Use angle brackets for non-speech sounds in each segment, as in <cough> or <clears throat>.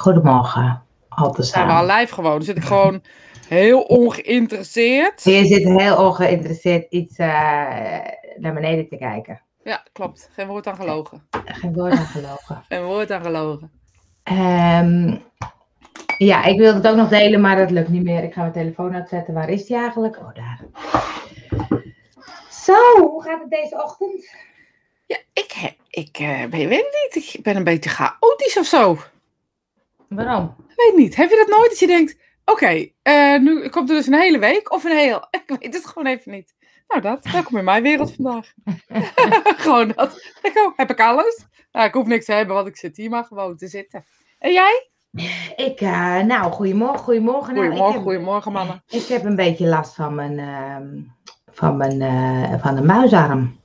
Goedemorgen. Al te Zijn we al samen. live gewoon. Dan zit ik gewoon heel ongeïnteresseerd. Je zit heel ongeïnteresseerd iets eh, naar beneden te kijken. Ja, klopt. Geen woord aan gelogen. Geen woord aan gelogen. <laughs> Geen woord aan gelogen. Ehm, ja, ik wilde het ook nog delen, maar dat lukt niet meer. Ik ga mijn telefoon uitzetten. Waar is die eigenlijk? Oh, daar. Zo, hoe gaat het deze ochtend? Ja, ik, heb- ik eh, weet, weet niet. Ik ben een beetje chaotisch of zo. Waarom? Ik weet niet. Heb je dat nooit dat je denkt... Oké, eh, nu komt er dus een hele week of een heel... <laughs> Ik weet het gewoon even niet. Nou, dat. Welkom in mijn wereld vandaag. <laughs> <laughs> gewoon dat. Ik ook, heb ik alles? Nou, ik hoef niks te hebben, want ik zit hier maar gewoon te zitten. En jij? Ik, eh, nou, goedemorgen, goedemorgen. Nou, Goedemorgen, ik, heb, goedemorgen mannen. ik heb een beetje last van mijn, ehm, van mijn, eh, van de muisarm.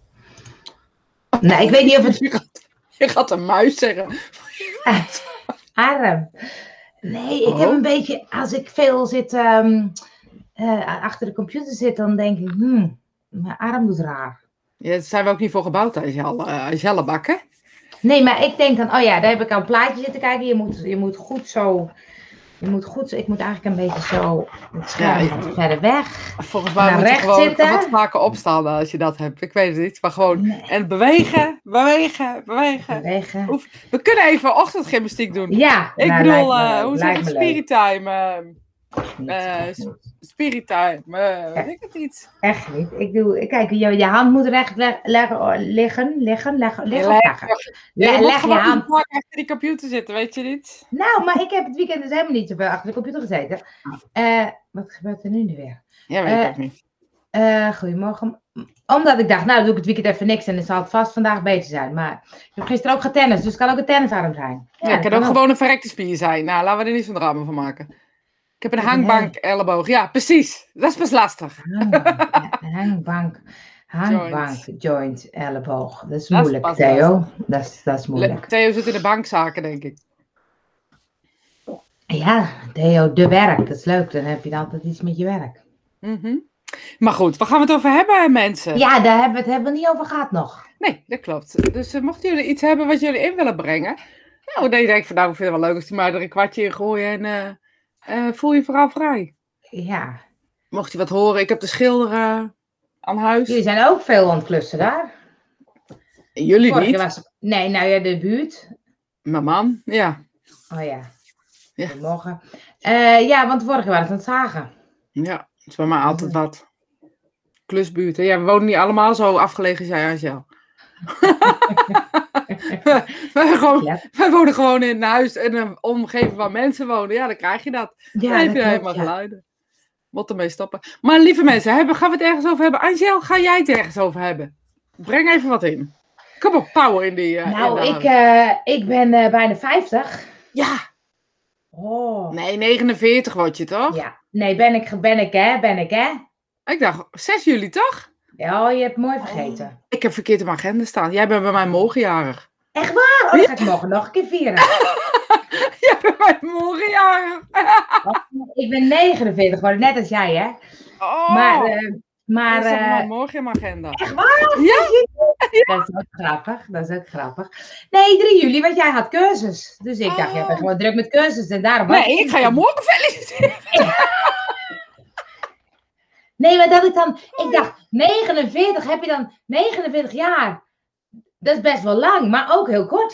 Nou, ik weet niet of het Je gaat, je gaat een muis zeggen. Arm. Nee, ik heb Oh. een beetje, als ik veel zit, ehm, eh, achter de computer zit, dan denk ik, hmm, mijn arm doet raar. Ja, daar zijn we ook niet voor gebouwd als Jelle, uh, als Jelle bakken. Nee, maar ik denk dan, oh ja, daar heb ik al een plaatje zitten kijken. Je moet, je moet goed zo, je moet goed ik moet eigenlijk een beetje zo, het Ja, verder weg. Volgens mij Naar moet je gewoon zitten. wat vaker opstaan als je dat hebt. Ik weet het niet, maar gewoon... Nee. En bewegen, bewegen, bewegen. Bewegen. Oef, We kunnen even ochtendgymnastiek doen. Ja, Ik nou, bedoel, me eh, hoe zeg je me het? time. eh, Niet. spirit time. eh, weet ik het iets? Echt niet. Ik doe, kijk, je, je hand moet recht le- leggen, oh, liggen, liggen, leggen, liggen. Leg- leggen. Je Le- moet leg je hand. achter die computer zitten, weet je niet? Nou, maar ik heb het weekend dus helemaal niet zoveel achter de computer gezeten. Eh, wat gebeurt er nu nu weer? Ja, weet ik Eh, ook niet. Goedemorgen. Omdat ik dacht, nou doe ik het weekend even niks en dan zal het vast vandaag beter zijn. Maar ik heb gisteren ook getennis, dus het kan ook een tennisarm zijn. Ja, het kan ook gewoon een verrekte spier zijn. Nou, laten we er niet zo'n drama van maken. Ik heb een heb een hangbank elleboog. Ja, precies. Dat is best lastig. Hangbank, ja, <laughs> hangbank, hangbank, joint, elleboog. Dat is Dat moeilijk, Theo. Dat is, dat is Le- moeilijk. Theo zit in de bankzaken, denk ik. Ja, Theo, de werk, dat is leuk. Dan heb je altijd iets met je werk. Mhm. Maar goed, waar gaan we het over hebben, mensen? Ja, daar hebben we het hebben we niet over gehad nog. Nee, dat klopt. Dus eh, mochten jullie iets hebben wat jullie in willen brengen. Nou, dan denk ik van nou, ik vind het wel leuk als die maar er een kwartje in gooien. En eh, eh, voel je vooral vrij. Ja, Mocht je wat horen, ik heb de schilderen aan huis. jullie zijn ook veel aan het klussen daar. Jullie Vorige niet. was, nee, nou ja, de buurt. Mijn man, ja. Oh ja. Ja. Goedemorgen. Eh, ja, want vorige waren het aan het zagen. Ja, het is bij mij altijd wat. Klusbuurten. Ja, we wonen niet allemaal zo afgelegen als jij, Angel. Wij, gewoon, Ja. wij wonen gewoon in een huis in een omgeving waar mensen wonen. Ja, dan krijg je dat. Ja, dan heb je helemaal geluiden. Moet ermee stoppen. Maar lieve mensen, hebben, gaan we het ergens over hebben? Angel, ga jij het ergens over hebben? Breng even wat in. Kom op, power in die... eh, Nou, in ik, eh, ik ben eh, bijna 50. Ja, Oh. nee, 49 word je toch? Ja. Nee, ben ik, ben ik hè, ben ik hè. Ik dacht, 6 juli toch? Ja, je hebt mooi vergeten. Ik heb verkeerd op mijn agenda staan. Jij bent bij mij morgenjarig. Echt waar? Oh, dan ga ik morgen nog een keer vieren. <laughs> Jij bent bij mij morgenjarig. <laughs> ik ben 49 geworden, net als jij hè. Oh, Maar, eh, maar dat is eh, uh, morgen in mijn agenda. echt waar? Ja? Dat is ook grappig, dat is ook grappig. Nee, 3 juli, want jij had cursus. Dus ik dacht, jij bent Oh. gewoon druk met cursus en daarom... was Nee, ik ga jou morgen feliciteren. <laughs> Nee, maar dat ik dan... Ik dacht, 49, heb je dan 49 jaar? Dat is best wel lang, maar ook heel kort.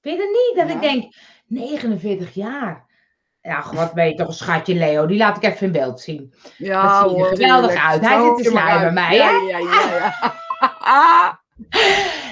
Vind je het niet? Dat Ja. ik denk, 49 jaar. Ja, wat ben je toch een schatje, Leo. Die laat ik even in beeld zien. Ja, Dat ziet er geweldig uit. Hij Zo zit te uit. bij mij, ja, ja, ja. <laughs>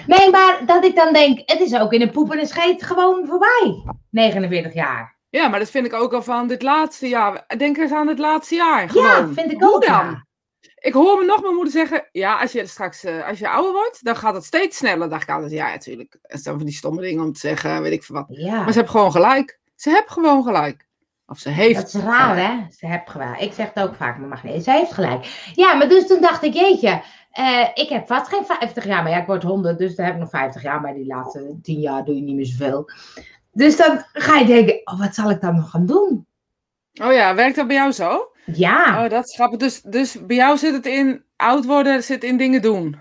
Nee, maar dat ik dan denk, het is ook in een poep en een scheet gewoon voorbij. 49 jaar. Ja, maar dat vind ik ook al van dit laatste jaar. Denk eens aan het laatste jaar. Gewoon. Ja, vind ik ook. dan? ja. Ik hoor me nog mijn moeder zeggen, ja, als je straks, eh, als je ouder wordt, dan gaat het steeds sneller. Dan gaat het, ja, natuurlijk. Dat zijn van die stomme dingen om te zeggen, weet ik veel wat. Ja, Maar ze heeft gewoon gelijk. Ze heeft gewoon gelijk. Of ze heeft. dat is raar, hè? Ze heeft gelijk. Ik zeg het ook vaak, maar mag niet. Ze heeft gelijk. Ja, maar dus toen dacht ik, jeetje, eh, ik heb vast geen 50 jaar, maar ja, ik word 100, dus dan heb ik nog 50 jaar. Maar die laatste 10 jaar doe je niet meer zoveel. Dus dan ga je denken, oh, wat zal ik dan nog gaan doen? Oh ja, werkt dat bij jou zo? Ja, Oh, dat is grappig. Dus, dus bij jou zit het in oud worden, zit in dingen doen.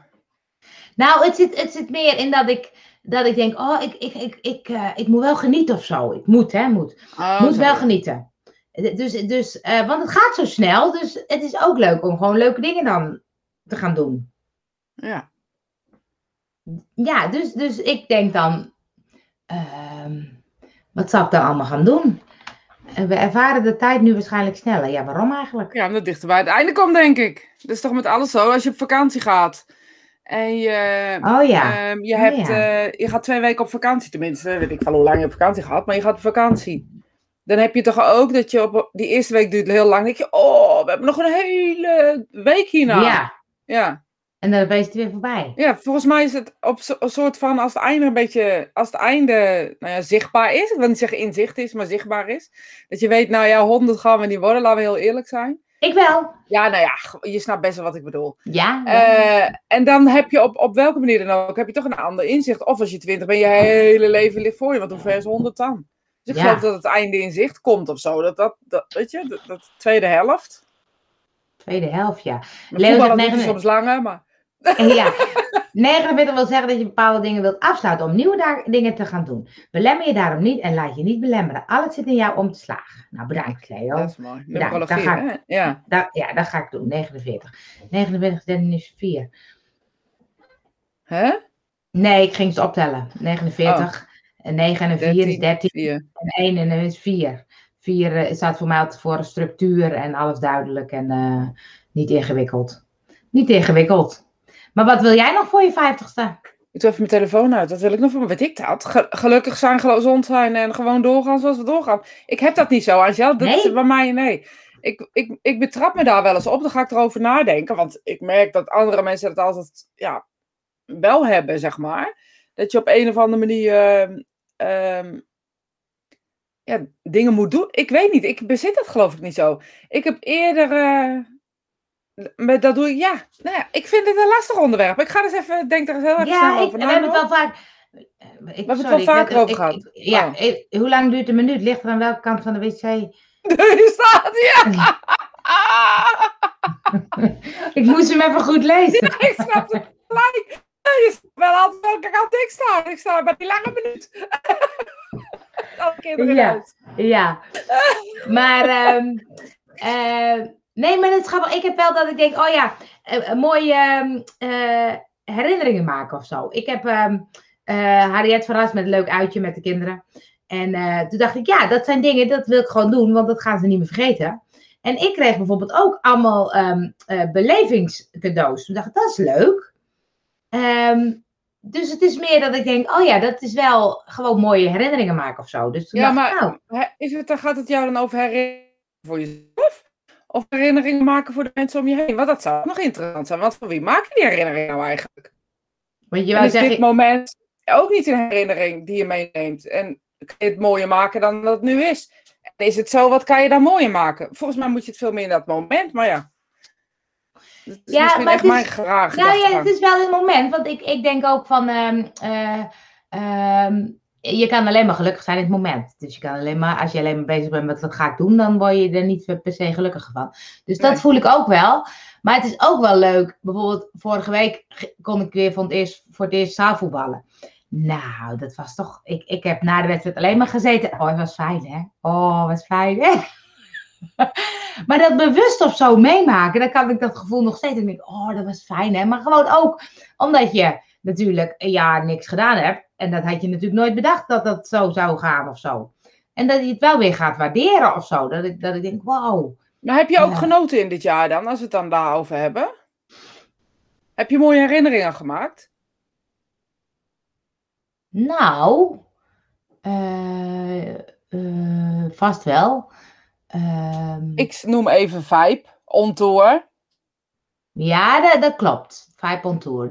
nou, het zit, het zit meer in dat ik dat ik denk, oh, ik, ik, ik, ik, eh, ik moet wel genieten of zo. Ik moet, hè, moet. Oh, moet wel genieten. Dus, dus, eh, want het gaat zo snel, dus het is ook leuk om gewoon leuke dingen dan te gaan doen. Ja. Ja, dus, dus ik denk dan, ehm, wat zou ik dan allemaal gaan doen? Eh, We ervaren de tijd nu waarschijnlijk sneller. Ja, waarom eigenlijk? ja, omdat dichter bij het einde komt, denk ik. Dat is toch met alles zo. Als je op vakantie gaat en je, Oh ja, ehm, je, Oh hebt, ja. eh, je gaat twee weken op vakantie, tenminste. Weet ik van hoe lang je op vakantie gaat, maar je gaat op vakantie. Dan heb je toch ook dat je op die eerste week duurt heel lang. Dan denk je, oh, we hebben nog een hele week hierna. ja. ja. En dan is het weer voorbij. Ja, volgens mij is het op een soort van als het einde een beetje, als het einde nou ja, zichtbaar is. Ik wil niet zeggen in zicht is, maar zichtbaar is. Dat je weet, nou ja, 100 gaan we niet worden, laten we heel eerlijk zijn. Ik wel. Ja, nou ja, je snapt best wel wat ik bedoel. Ja. Eh, en dan heb je op, op welke manier dan ook, heb je toch een ander inzicht. Of als je 20 bent, je hele leven ligt voor je, want hoe ver is 100 dan? Dus ik Ja. geloof dat het einde in zicht komt of zo. Dat, dat, dat weet je, dat, dat tweede helft. Tweede helft, ja. Leo zegt negen- soms langer, maar... Ja, 49 wil zeggen dat je bepaalde dingen wilt afsluiten om nieuwe da- dingen te gaan doen. Belemmer je daarom niet en laat je niet belemmeren. Alles zit in jou om te slagen. Nou, bedankt Leo. Dat is mooi. Ja, daar Numerologie, ga ik. hè? Ja. Da- ja, dat ga ik doen. 49. 49 13 is 4. Hè? Nee, ik ging ze optellen. 49. En 9 en een 4 is 13. Vier. En 1 en een is 4. 4 eh, staat voor mij altijd voor structuur en alles duidelijk en eh, niet ingewikkeld. Niet ingewikkeld. Maar wat wil jij nog voor je 50ste? Ik doe even mijn telefoon uit. Dat wil ik nog voor. Weet ik dat? Ge- gelukkig zijn, gezond zijn en gewoon doorgaan zoals we doorgaan. Ik heb dat niet zo, Angel. Dat is Nee? bij mij nee. Ik, ik, ik betrap me daar wel eens op. Dan ga ik erover nadenken. Want ik merk dat andere mensen het altijd ja, wel hebben, zeg maar. Dat je op een of andere manier ehm, ehm, ja, dingen moet doen. Ik weet niet. Ik bezit dat geloof ik niet zo. Ik heb eerder. eh, met dat doe ik, ja. Nou ja, ik vind het een lastig onderwerp. Ik ga dus even, denk er eens heel even Ja, snel ik, over we na. hebben het wel vaak. eh, Ik, hebben het sorry, wel ik vaker over gehad. ja, Oh. ik- hoe lang duurt een minuut? Ligt er aan welke kant van de wc? <laughs> Er staat, ja. <laughs> <laughs> ik moest hem even goed lezen. ik snap het gelijk. Je snapt wel altijd welke kant ik sta. Ik sta bij die lange minuut. Alle kinderen Ja. uit. Ja. Maar, ehm, eh, nee, maar het is grappig. Ik heb wel dat ik denk, oh ja, eh, een mooie ehm, eh, herinneringen maken of zo. Ik heb ehm eh, Harriet verrast met een leuk uitje met de kinderen. En eh, toen dacht ik, ja, dat zijn dingen, dat wil ik gewoon doen, want dat gaan ze niet meer vergeten. En ik kreeg bijvoorbeeld ook allemaal eh, belevingscadeaus. Toen dacht ik, dat is leuk. Dus het is meer dat ik denk, oh ja, dat is wel gewoon mooie herinneringen maken of zo. Dus Ja, ik, maar nou, is het, dan gaat het jou dan over herinneringen voor jezelf? Of herinneringen maken voor de mensen om je heen? Want dat zou ook nog interessant zijn. Want voor wie maak je die herinneringen nou eigenlijk? want je En is dit zeggen, moment ook niet een herinnering die je meeneemt? En kun je het mooier maken dan dat het nu is? En is het zo, wat kan je dan mooier maken? Volgens mij moet je het veel meer in dat moment, maar ja. Dat is Ja, misschien maar echt het is- mijn graag nou ja, het is wel een moment. Want ik, ik denk ook van, ehm, je kan alleen maar gelukkig zijn in het moment. Dus je kan alleen maar, als je alleen maar bezig bent met wat ga ik doen, dan word je er niet per se gelukkiger van. Dus dat Nee. voel ik ook wel. Maar het is ook wel leuk. Bijvoorbeeld vorige week kon ik weer voor het eerst, voor het eerst zaalvoetballen. Nou, dat was toch. Ik, ik heb na de wedstrijd alleen maar gezeten. Oh, het was fijn, hè? Oh, wat fijn, hè? <laughs> maar dat bewust of zo meemaken, dan kan ik dat gevoel nog steeds. En denk ik, oh, dat was fijn, hè? Maar gewoon ook omdat je natuurlijk een jaar niks gedaan hebt. En dat had je natuurlijk nooit bedacht dat dat zo zou gaan of zo. En dat je het wel weer gaat waarderen of zo. Dat ik, dat ik denk, wow. Maar heb je ook Ja. genoten in dit jaar dan, als we het dan daarover hebben? Heb je mooie herinneringen gemaakt? Nou, eh, eh, vast wel. Ehm, Ik noem even Vibe, On Tour. Ja, dat, dat klopt.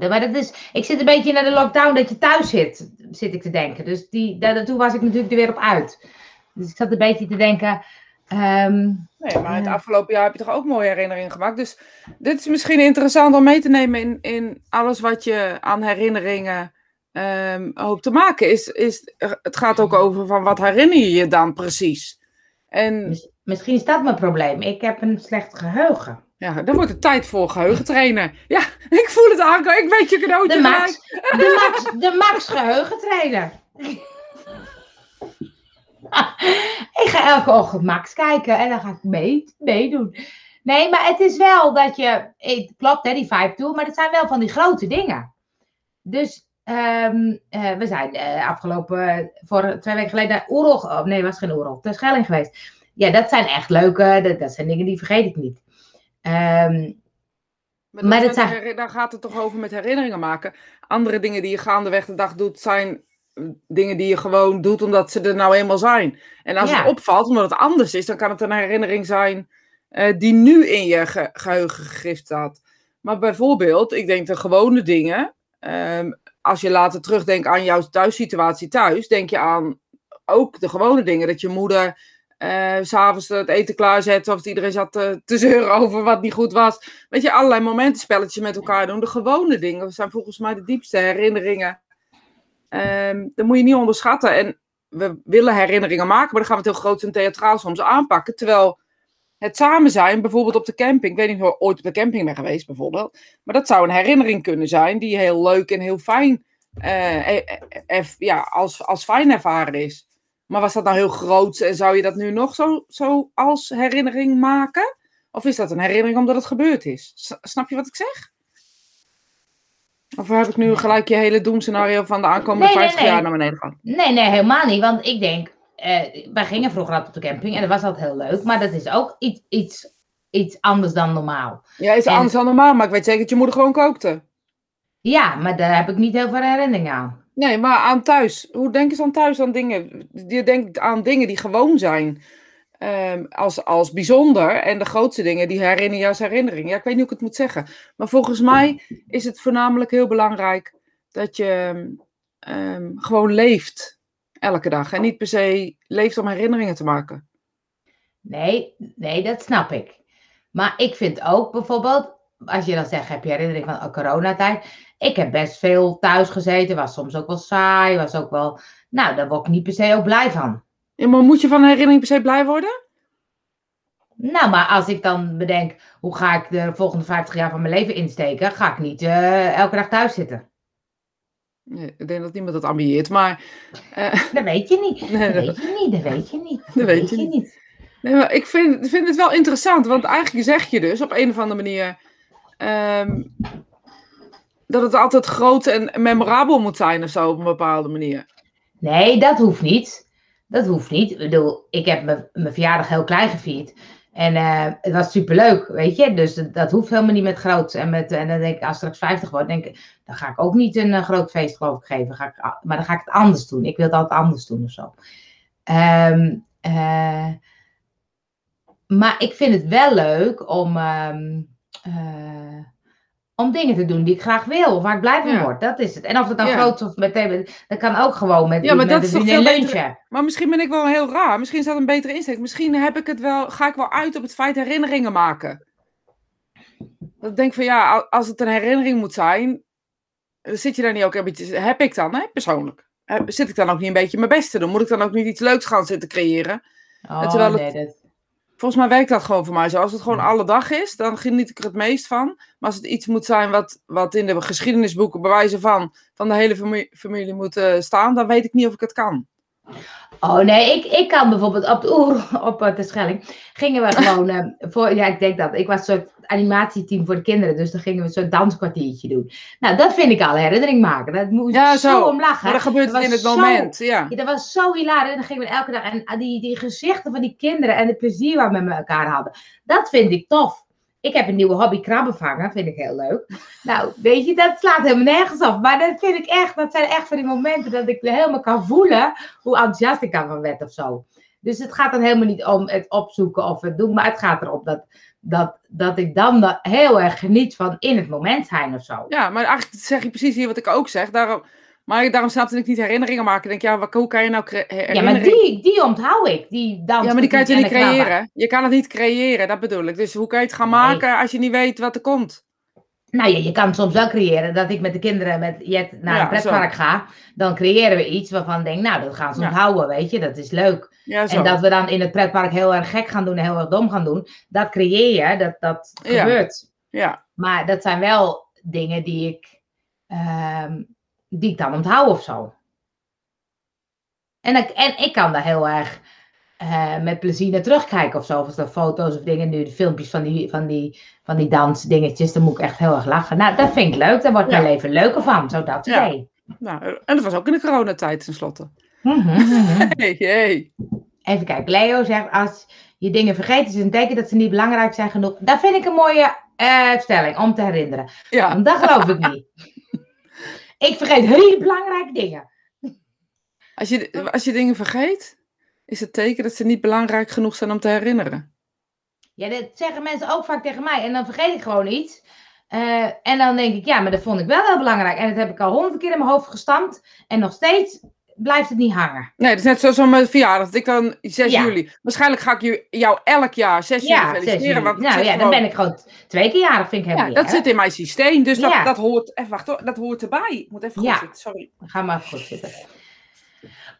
Maar dat is, ik zit een beetje naar de lockdown dat je thuis zit, zit ik te denken. Dus die, daar, toen was ik natuurlijk er weer op uit. Dus ik zat een beetje te denken. ehm, Nee, maar het afgelopen jaar heb je toch ook mooie herinneringen gemaakt. Dus dit is misschien interessant om mee te nemen in, in alles wat je aan herinneringen ehm, hoopt te maken. Is, is, het gaat ook over van wat herinner je je dan precies? En mis- misschien is dat mijn probleem. Ik heb een slecht geheugen. Ja, dan wordt het tijd voor geheugentrainen. Ja, ik voel het aankomen. Ik weet je cadeautje De Max, de Max, de Max geheugentrainer. ik ga elke ochtend Max kijken en dan ga ik mee, meedoen. Nee, maar het is wel dat je. Het klopt, hè, die vibe toe, maar het zijn wel van die grote dingen. Dus ehm, eh, we zijn eh, afgelopen. voor twee weken geleden naar Oerol. Oh, nee, was geen Oerol. Ter Schelling geweest. Ja, dat zijn echt leuke. Dat, dat zijn dingen die vergeet ik niet. Ehm, Maar, Maar dat zijn daar gaat het toch over met herinneringen maken. Andere dingen die je gaandeweg de dag doet, zijn mm, dingen die je gewoon doet omdat ze er nou eenmaal zijn. En als Ja. het opvalt, omdat het anders is, dan kan het een herinnering zijn eh, die nu in je ge- geheugen gegrift staat. Maar bijvoorbeeld, ik denk de gewone dingen. ehm, als je later terugdenkt aan jouw thuissituatie thuis, denk je aan ook de gewone dingen. Dat je moeder s s'avonds het eten klaarzette of dat iedereen zat te, zeuren over wat niet goed was. Weet je, allerlei momentenspelletjes met elkaar doen. De gewone dingen zijn volgens mij de diepste herinneringen. Ehm dat moet je niet onderschatten. En we willen herinneringen maken, maar dan gaan we het heel groot en theatraal soms aanpakken. Terwijl het samen zijn, bijvoorbeeld op de camping. Ik weet niet of ooit op de camping bent geweest, bijvoorbeeld. Maar dat zou een herinnering kunnen zijn die heel leuk en heel fijn eh, eh, ja, als, als fijn ervaren is. Maar was dat nou heel groot en zou je dat nu nog zo, zo als herinnering maken? Of is dat een herinnering omdat het gebeurd is? S- Snap je wat ik zeg? Of heb ik nu gelijk je hele doemscenario van de aankomende Nee, nee, 50 nee. jaar naar beneden gehad? Nee, nee, helemaal niet. Want ik denk, eh, wij gingen vroeger altijd op de camping en dat was altijd heel leuk. Maar dat is ook iets, iets, iets anders dan normaal. Ja, is En- anders dan normaal, maar ik weet zeker dat je moeder gewoon kookte. Ja, maar daar heb ik niet heel veel herinneringen aan. Nee, maar aan thuis. Hoe denken ze aan thuis aan dingen? Je denkt aan dingen die gewoon zijn. ehm, als, als bijzonder. En de grootste dingen, die herinneren je als herinnering. Ja, ik weet niet hoe ik het moet zeggen. Maar volgens mij is het voornamelijk heel belangrijk dat je ehm, gewoon leeft. Elke dag. En niet per se leeft om herinneringen te maken. Nee, nee, dat snap ik. Maar ik vind ook bijvoorbeeld, als je dan zegt, heb je herinnering van een coronatijd? Ik heb best veel thuis gezeten, was soms ook wel saai, was ook wel, nou, daar word ik niet per se ook blij van. Ja, maar moet je van een herinnering per se blij worden? Nou, maar als ik dan bedenk, hoe ga ik de volgende 50 jaar van mijn leven insteken, ga ik niet eh, elke dag thuis zitten. Nee, ik denk dat niemand dat ambieert. Maar, eh, <laughs> Dat weet je niet. nee, Dat dat- weet je niet, dat weet je niet. <laughs> Dat weet je niet. Nee, maar ik vind, vind het wel interessant, want eigenlijk zeg je dus op een of andere manier ehm, dat het altijd groot en memorabel moet zijn of zo op een bepaalde manier. Nee, dat hoeft niet. Dat hoeft niet. Ik bedoel, ik heb mijn verjaardag heel klein gevierd. En eh, het was superleuk, weet je. Dus dat, hoeft helemaal niet met groot. En, met, en dan denk ik, als ik straks 50 word, denk ik, dan ga ik ook niet een eh, groot feest geloof ik geven. Ga ik, maar dan ga ik het anders doen. Ik wil het altijd anders doen of zo. Ehm, eh, maar ik vind het wel leuk om, ehm, eh, om dingen te doen die ik graag wil. Of waar ik blij van Ja. word. Dat is het. En of het dan Ja. groot of meteen... Dat kan ook gewoon met, Ja, maar met dat is toch veel beter-. Maar misschien ben ik wel heel raar. Misschien is dat een betere insteek. Misschien heb ik het wel, ga ik wel uit op het feit herinneringen maken. Dat ik denk van ja, als het een herinnering moet zijn, dan zit je daar niet ook een beetje. Heb ik dan, hè, persoonlijk? Zit ik dan ook niet een beetje mijn best te doen? Moet ik dan ook niet iets leuks gaan zitten creëren? Oh, terwijl het- nee, dat... Volgens mij werkt dat gewoon voor mij zo. Als het gewoon alle dag is, dan geniet ik er het meest van. Maar als het iets moet zijn wat, wat in de geschiedenisboeken bewijzen van, van de hele familie, familie moet eh, staan, dan weet ik niet of ik het kan. Oh nee, ik, ik kan bijvoorbeeld op de Oer, <laughs> op eh, de Schelling, gingen we gewoon <laughs> eh, voor, ja ik denk dat, ik was een soort animatieteam voor de kinderen, dus dan gingen we een soort danskwartiertje doen. Nou, dat vind ik al herinnering maken, dat moet Ja, zo, zo. om lachen. Maar gebeurt Dat het in het zo- moment. Ja. Ja, dat was zo hilarisch. En dan gingen we elke dag. En ah, die, die gezichten van die kinderen en het plezier waar we met elkaar hadden. Dat vind ik tof. Ik heb een nieuwe hobby krabben vangen. Vind ik heel leuk. Nou, weet je, dat slaat helemaal nergens op. Maar dat vind ik echt, dat zijn echt van die momenten dat ik helemaal kan voelen hoe enthousiast ik daarvan werd of zo. Dus het gaat dan helemaal niet om het opzoeken of het doen. Maar het gaat erom dat, dat, dat ik dan da- heel erg geniet van in het moment zijn of zo. ja, maar eigenlijk zeg je precies hier wat ik ook zeg. Daarom, maar daarom snapte ik niet herinneringen maken. Ik denk, ja, wat- hoe kan je nou cre- Ja, maar die, die onthoud ik. Die dans Ja, maar die kan je niet creëren? Je kan het niet creëren, dat bedoel ik. Dus hoe kan je het gaan maken als je niet weet wat er komt? Nou ja, je kan soms wel creëren dat ik met de kinderen met Jet naar Ja, een pretpark ga. Dan creëren we iets waarvan ik denk, nou, dat gaan ze Ja. onthouden, weet je. Dat is leuk. Ja. En dat we dan in het pretpark heel erg gek gaan doen en heel erg dom gaan doen. Dat creëer je, dat, dat gebeurt. Ja, Maar dat zijn wel dingen die ik, ehm, die ik dan onthoud of zo. En ik, en ik kan daar heel erg eh, met plezier naar terugkijken of zo. Of het foto's of dingen, nu de filmpjes van die, van die, van die dansdingetjes. Dan moet ik echt heel erg lachen. Nou, dat vind ik leuk. Daar wordt Ja. mijn leven leuker van. Zo dat Ja. idee. nou, en dat was ook in de coronatijd tenslotte. Mhm, mhm. <laughs> Hey, hey. Even kijken. Leo zegt, als je dingen vergeet, is het een teken dat ze niet belangrijk zijn genoeg. Dat vind ik een mooie eh, stelling om te herinneren. Ja, Want dat geloof ik niet. <laughs> ik vergeet hele belangrijke dingen. als je, als je dingen vergeet, is het teken dat ze niet belangrijk genoeg zijn om te herinneren. Ja, dat zeggen mensen ook vaak tegen mij. En dan vergeet ik gewoon iets. Eh, en dan denk ik, ja, maar dat vond ik wel heel belangrijk. En dat heb ik al honderd keer in mijn hoofd gestampt. En nog steeds blijft het niet hangen. Nee, dat is net zoals met mijn verjaardag. Dat ik dan 6 Ja. juli. Waarschijnlijk ga ik je- jou elk jaar 6 juli Ja, feliciteren. Want Nou ja, dan ben ik gewoon twee keer jarig. Vind ik helemaal ja, dat zit in mijn systeem. Dus dat, dat hoort. Even wacht hoor, dat hoort erbij. Ik moet even goed zitten, sorry. Ga maar even goed zitten.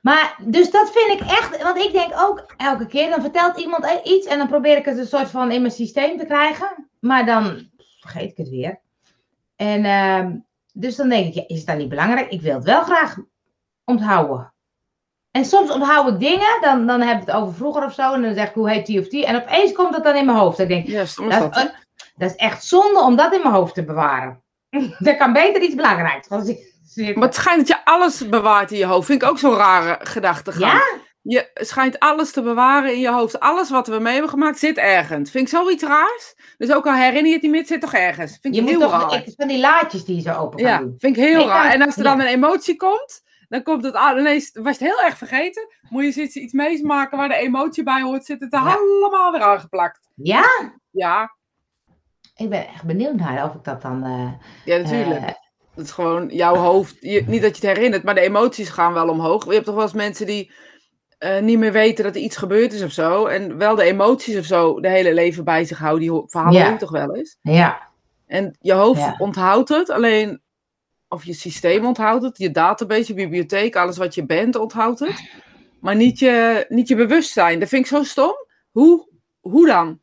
Maar, dus dat vind ik echt, want ik denk ook elke keer, dan vertelt iemand e- iets en dan probeer ik het een soort van in mijn systeem te krijgen, maar dan vergeet ik het weer. En ehm, dus dan denk ik, ja, is het dan niet belangrijk? Ik wil het wel graag onthouden. En soms onthoud ik dingen, dan, dan heb ik het over vroeger of zo, en dan zeg ik hoe heet die of die, en opeens komt dat dan in mijn hoofd. Denk ik, Ja, is dat, dat. is, hè? dat is echt zonde om dat in mijn hoofd te bewaren. <laughs> Er kan beter iets belangrijks zitten. Maar het schijnt dat je alles bewaart in je hoofd. Vind ik ook zo'n rare gedachte. Ja? Je schijnt alles te bewaren in je hoofd. Alles wat we mee hebben gemaakt zit ergens. Vind ik zoiets raars. Dus ook al herinner je het niet meer, het zit toch ergens. Vind ik Je moet heel toch raar. ik, van die laadjes die je zo open kan Ja, doen. vind ik heel Nee, raar. En als er ja. dan een emotie komt, dan komt het aan. Ineens was het heel erg vergeten. Moet je iets, iets meemaken waar de emotie bij hoort, zit het er Ja. allemaal weer aangeplakt. Ja? Ja, Ik ben echt benieuwd naar of ik dat dan... eh, ja natuurlijk. eh, Dat is gewoon jouw hoofd. Je, niet dat je het herinnert, maar de emoties gaan wel omhoog. Je hebt toch wel eens mensen die eh, niet meer weten dat er iets gebeurd is of zo. En wel de emoties of zo de hele leven bij zich houden. Die verhalen Ja. toch wel eens. ja. En je hoofd Ja. onthoudt het, alleen, of je systeem onthoudt het, je database, je bibliotheek, alles wat je bent onthoudt het. Maar niet je, niet je bewustzijn. Dat vind ik zo stom. Hoe, hoe dan?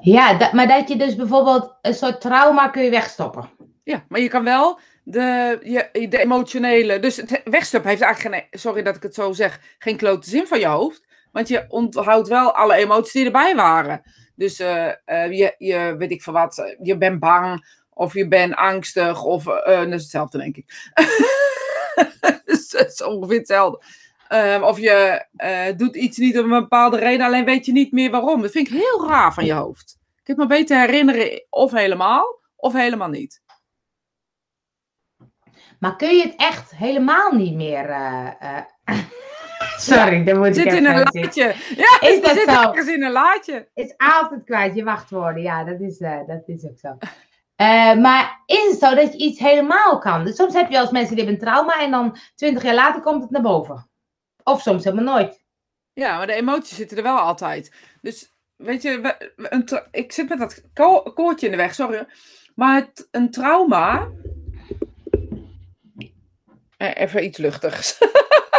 Ja, dat, maar dat je dus bijvoorbeeld een soort trauma kun je wegstoppen. Ja, maar je kan wel de, je, de emotionele. Dus het wegstoppen heeft eigenlijk geen. Sorry dat ik het zo zeg. Geen klote zin van je hoofd. Want je onthoudt wel alle emoties die erbij waren. Dus eh, eh, je, je, weet ik veel wat. eh, Je bent bang. Of je bent angstig. Of. eh, dat is hetzelfde, denk ik. <laughs> dus dat is ongeveer hetzelfde. Ehm, of je eh, doet iets niet om een bepaalde reden. Alleen weet je niet meer waarom. Dat vind ik heel raar van je hoofd. Ik heb me beter herinneren. Of helemaal. Of helemaal niet. Maar kun je het echt helemaal niet meer... eh, eh, <laughs> Sorry, daar moet ik zit even in een laadje. Ja, Is dat zit zo? ergens in een laadje. Het is altijd kwijt, je wachtwoorden. Ja, dat is, eh, dat is ook zo. Eh, maar is het zo dat je iets helemaal kan? Dus soms heb je als mensen die hebben een trauma en dan twintig jaar later komt het naar boven. Of soms helemaal nooit. Ja, maar de emoties zitten er wel altijd. Dus weet je, een ik zit met dat ko- koordje in de weg, sorry. Maar een trauma. Eh, Even iets luchtigs. <laughs>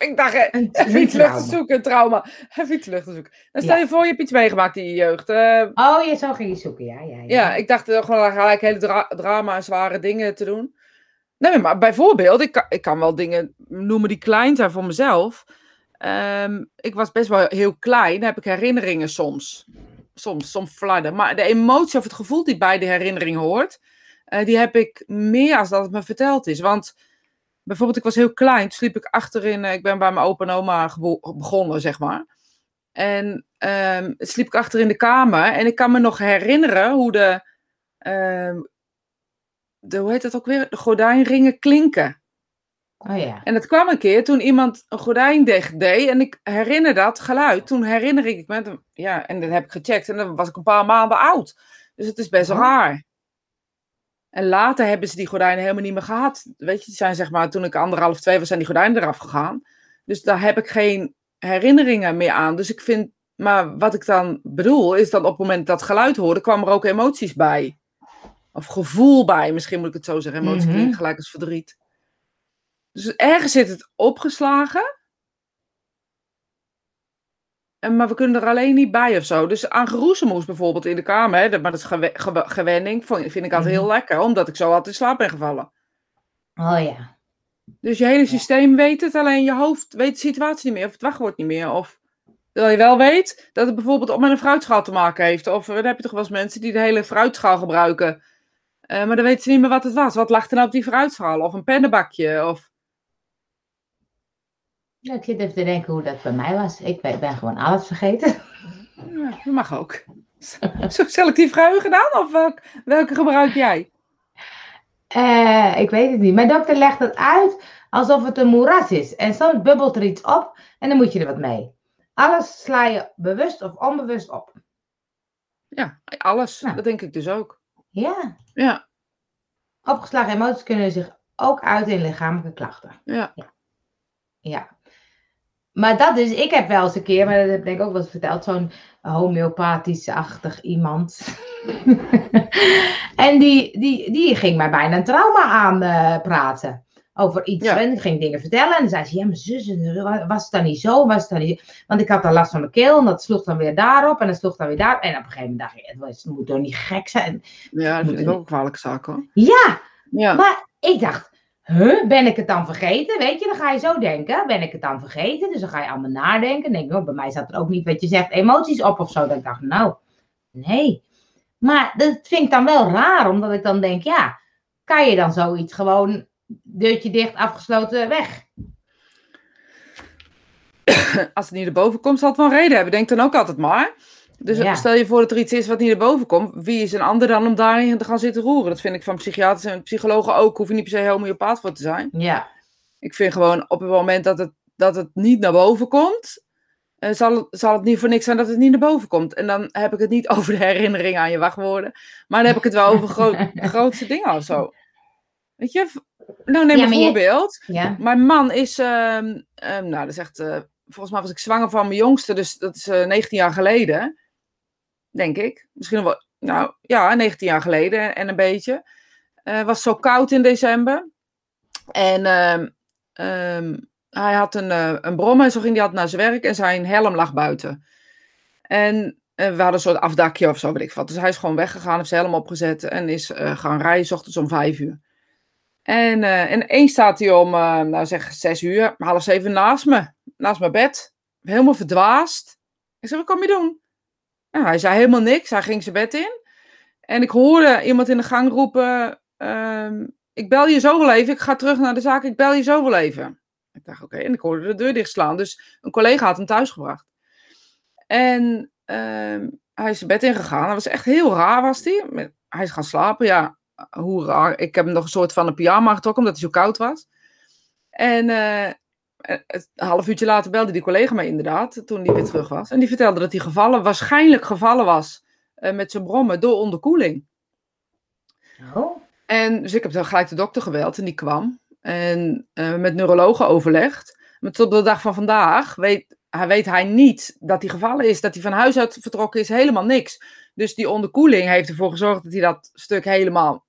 Ik dacht, eh, een iets luchtigs trauma. zoeken, trauma. Iets luchtigs zoeken. Dan stel Ja. je voor, je hebt iets meegemaakt in je jeugd. Eh, Oh, je zo ging je zoeken, ja. Ja, ja. Ja, ik dacht er gewoon gelijk hele dra drama en zware dingen te doen. Nee, maar bijvoorbeeld, ik kan, ik kan wel dingen noemen die klein zijn voor mezelf. Ehm, ik was best wel heel klein, heb ik herinneringen soms. Soms, soms flarden. Maar de emotie of het gevoel die bij de herinnering hoort, eh, die heb ik meer als dat het me verteld is. Want bijvoorbeeld, ik was heel klein, toen sliep ik achterin, eh, ik ben bij mijn opa en oma begonnen, zeg maar. En ehm, sliep ik achter in de kamer. En ik kan me nog herinneren hoe de, ehm, de hoe heet dat ook weer? De gordijnringen klinken. Oh ja. En dat kwam een keer toen iemand een gordijn dicht deed. En ik herinner dat geluid. Toen herinner ik me, ja, en dat heb ik gecheckt. En dan was ik een paar maanden oud. Dus het is best wel Oh. raar. En later hebben ze die gordijnen helemaal niet meer gehad. Weet je, die zijn zeg maar, toen ik anderhalf, twee was, zijn die gordijnen eraf gegaan. Dus daar heb ik geen herinneringen meer aan. Dus ik vind maar wat ik dan bedoel, is dat op het moment dat geluid hoorde, kwam er ook emoties bij. Of gevoel bij, misschien moet ik het zo zeggen. Emotie Mhm. klinkt gelijk als verdriet. Dus ergens zit het opgeslagen. Maar we kunnen er alleen niet bij of zo. Dus aan geroezemoes bijvoorbeeld in de kamer, hè, dat- maar dat is gewe- gewe- gewenning, vind ik altijd heel lekker, omdat ik zo altijd in slaap ben gevallen. Oh ja. Dus je hele systeem weet het, alleen je hoofd weet de situatie niet meer, of het wachtwoord niet meer. Of terwijl je wel weet dat het bijvoorbeeld ook met een fruitschaal te maken heeft. Of eh, dan heb je toch wel eens mensen die de hele fruitschaal gebruiken. Eh, maar dan weten ze niet meer wat het was. Wat lag er nou op die fruitschaal? Of een pennenbakje? Of... Ja, ik zit even te denken hoe dat bij mij was. Ik ben, ben gewoon alles vergeten. Ja, dat mag ook. <laughs> Zo selectief geheugen dan? Of welk, welke gebruik jij? Eh, ik weet het niet. Mijn dokter legt het uit alsof het een moeras is. En soms bubbelt er iets op en dan moet je er wat mee. Alles sla je bewust of onbewust op. Ja, alles. Dat denk ik dus ook. Ja. Ja, Opgeslagen emoties kunnen zich ook uiten in lichamelijke klachten. ja. Ja. Maar dat is, ik heb wel eens een keer, maar dat heb ik ook wel eens verteld, zo'n homeopathisch-achtig iemand. <laughs> en die, die, die ging mij bijna een trauma aan eh, praten. Over iets. Ja. En ging dingen vertellen. En dan zei ze, ja, maar zus, eh, was het dan niet zo? Was het dan niet... Want ik had dan last van mijn keel. En dat sloeg dan weer daarop. En dat sloeg dan weer daar. En op een gegeven moment dacht ik, het, moet toch niet gek zijn? Ja, dat vind ik ook een kwalijke zaak hoor. Ja, Ja, maar ik dacht, ben ik het dan vergeten? Weet je, dan ga je zo denken, ben ik het dan vergeten? Dus dan ga je allemaal nadenken. Dan denk oh, bij mij zat er ook niet, wat je zegt, emoties op of zo. Ik dacht, nou, nee. Maar dat vind ik dan wel raar, omdat ik dan denk, ja, kan je dan zoiets gewoon, deurtje dicht, afgesloten, weg? <coughs> als het niet erboven komt, zal het wel reden hebben. Denk dan ook altijd maar. Dus Ja. stel je voor dat er iets is wat niet erboven komt. Wie is een ander dan om daarin te gaan zitten roeren? Dat vind ik van psychiaters en psychologen ook. Hoef je niet per se homeopaat voor te zijn. Ja, Ik vind gewoon op het moment dat het, dat het niet naar boven komt, eh, zal, het, zal het niet voor niks zijn dat het niet naar boven komt. En dan heb ik het niet <laughs> over de herinnering aan je wachtwoorden, maar dan heb ik het wel over groot, de <laughs> grootste dingen of zo. Weet je, nou neem Ja, een je- voorbeeld. ja, Mijn man is, ehm, ehm, nou dat is echt, eh, volgens mij was ik zwanger van mijn jongste, dus dat is eh, 19 jaar geleden, denk ik. Misschien wel, nou ja, 19 jaar geleden en een beetje. Het was zo koud in december. En ehm, ehm, hij had een, eh, een brommer en zo ging hij altijd naar zijn werk en zijn helm lag buiten. En eh, we hadden een soort afdakje of zo, weet ik wat. Dus hij is gewoon weggegaan, heeft zijn helm opgezet en is gaan rijden, 's ochtends om vijf uur. En, en eens staat hij om, nou zeg, zes uur, half zeven naast me, naast mijn bed. Helemaal verdwaasd. Ik zeg, wat kom je doen? Nou, hij zei helemaal niks, hij ging zijn bed in. En ik hoorde iemand in de gang roepen, ehm, ik bel je zo wel even, ik ga terug naar de zaak, ik bel je zo wel even. Ik dacht, oké, en ik hoorde de deur dichtslaan. Dus een collega had hem thuisgebracht. En ehm, hij is zijn bed ingegaan. Dat was echt heel raar, was hij. Hij is gaan slapen, ja. Hoe raar. Ik heb hem nog een soort van een pyjama getrokken, omdat hij zo koud was. En eh, een half uurtje later belde die collega mij inderdaad, toen hij weer terug was. En die vertelde dat hij gevallen, waarschijnlijk gevallen was eh, met zijn brommen door onderkoeling. oh, En dus ik heb dan gelijk de dokter gebeld en die kwam. En eh, met neurologen overlegd. Maar tot op de dag van vandaag weet hij, weet hij niet dat hij gevallen is. Dat hij van huis uit vertrokken is, helemaal niks. Dus die onderkoeling heeft ervoor gezorgd dat hij dat stuk helemaal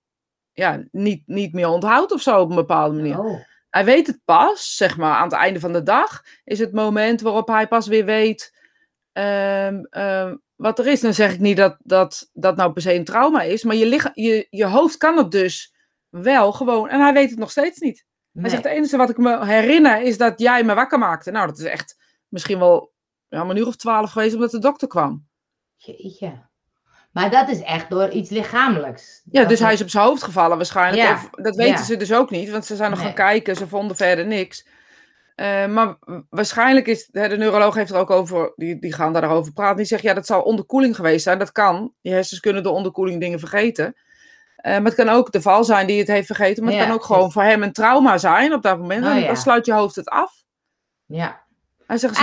ja, niet, niet meer onthoudt of zo op een bepaalde manier. oh, Hij weet het pas, zeg maar, aan het einde van de dag is het moment waarop hij pas weer weet ehm, ehm, wat er is. Dan zeg ik niet dat dat, dat nou per se een trauma is, maar je, je, je hoofd kan het dus wel gewoon. En hij weet het nog steeds niet. Hij zegt, het enige wat ik me herinner is dat jij me wakker maakte. Nou, dat is echt misschien wel ja, een uur of twaalf geweest omdat de dokter kwam. Jeetje. Maar dat is echt door iets lichamelijks. Ja, Dat dus hij is op zijn hoofd gevallen waarschijnlijk. Ja, Of, dat weten ja. ze dus ook niet, want ze zijn nog Nee. gaan kijken. Ze vonden verder niks. Eh, maar waarschijnlijk is, de neuroloog heeft er ook over, die, die gaan daarover praten. Die zegt, ja, dat zou onderkoeling geweest zijn. Dat kan. Je hersens kunnen door onderkoeling dingen vergeten. Eh, maar het kan ook de val zijn die het heeft vergeten. Maar het Ja, kan ook gewoon voor hem een trauma zijn op dat moment. Oh, dan sluit je hoofd het af. Ja. Hij zegt,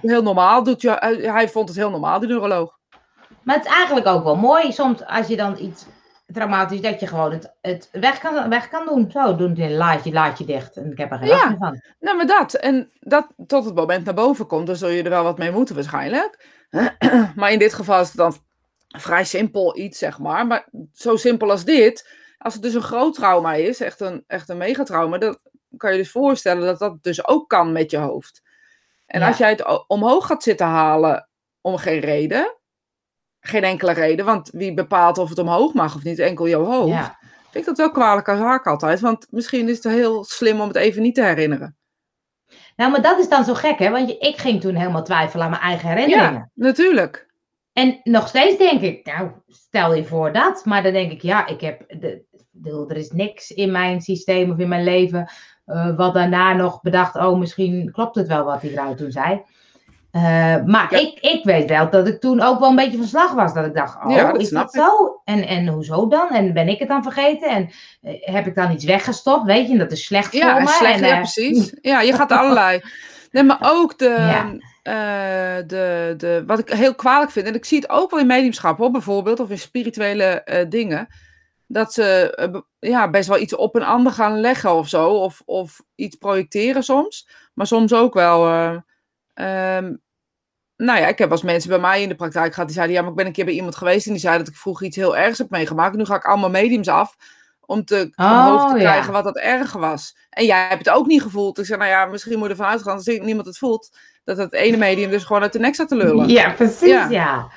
heel, normaal. Doet je, hij vond het heel normaal, die neuroloog. Maar het is eigenlijk ook wel mooi soms als je dan iets traumatisch dat je gewoon het, het weg, kan, weg kan doen. Zo, doen het laadje, laadje dicht. En ik heb er geen Ja. van. Nou, maar dat. En dat tot het moment naar boven komt, dan zul je er wel wat mee moeten waarschijnlijk. <clears throat> Maar in dit geval is het dan vrij simpel iets, zeg maar. Maar zo simpel als dit, als het dus een groot trauma is, echt een, echt een megatrauma, dan kan je dus voorstellen dat dat dus ook kan met je hoofd. En Ja. als jij het omhoog gaat zitten halen om geen reden, geen enkele reden, want wie bepaalt of het omhoog mag of niet, enkel jouw hoofd, Ja. vind ik dat wel kwalijk aan zaak altijd. Want misschien is het heel slim om het even niet te herinneren. Nou, maar dat is dan zo gek, hè? Want ik ging toen helemaal twijfelen aan mijn eigen herinneringen. Ja, natuurlijk. En nog steeds denk ik, nou, stel je voor dat. Maar dan denk ik, ja, ik heb, de, de- er is niks in mijn systeem of in mijn leven eh, wat daarna nog bedacht, oh, misschien klopt het wel wat die vrouw toen zei. Eh, maar Ja. ik, ik weet wel dat ik toen ook wel een beetje van slag was. Dat ik dacht, oh, Ja, dat is dat zo? En, en hoezo dan? En ben ik het dan vergeten? En eh, heb ik dan iets weggestopt? Weet je, en dat is slecht Ja, voor me. slecht, en, ja, eh, precies. <laughs> Ja, je gaat allerlei. Nee, maar ook de, Ja. de, de, wat ik heel kwalijk vind, en ik zie het ook wel in mediumschap hoor, bijvoorbeeld, of in spirituele dingen, dat ze ja, best wel iets op een ander gaan leggen of zo, of, of iets projecteren soms, maar soms ook wel. eh, ehm, nou ja, ik heb wel eens mensen bij mij in de praktijk gehad die zeiden, ja, maar ik ben een keer bij iemand geweest en die zei dat ik vroeger iets heel ergs heb meegemaakt. Nu ga ik allemaal mediums af om te, omhoog te Oh, krijgen ja. wat dat erg was. En jij hebt het ook niet gevoeld. Ik zei, nou ja, misschien moet je ervan uitgaan, als niemand het voelt, dat het ene medium dus gewoon uit de nek staat te lullen. Ja, precies, Ja. ja.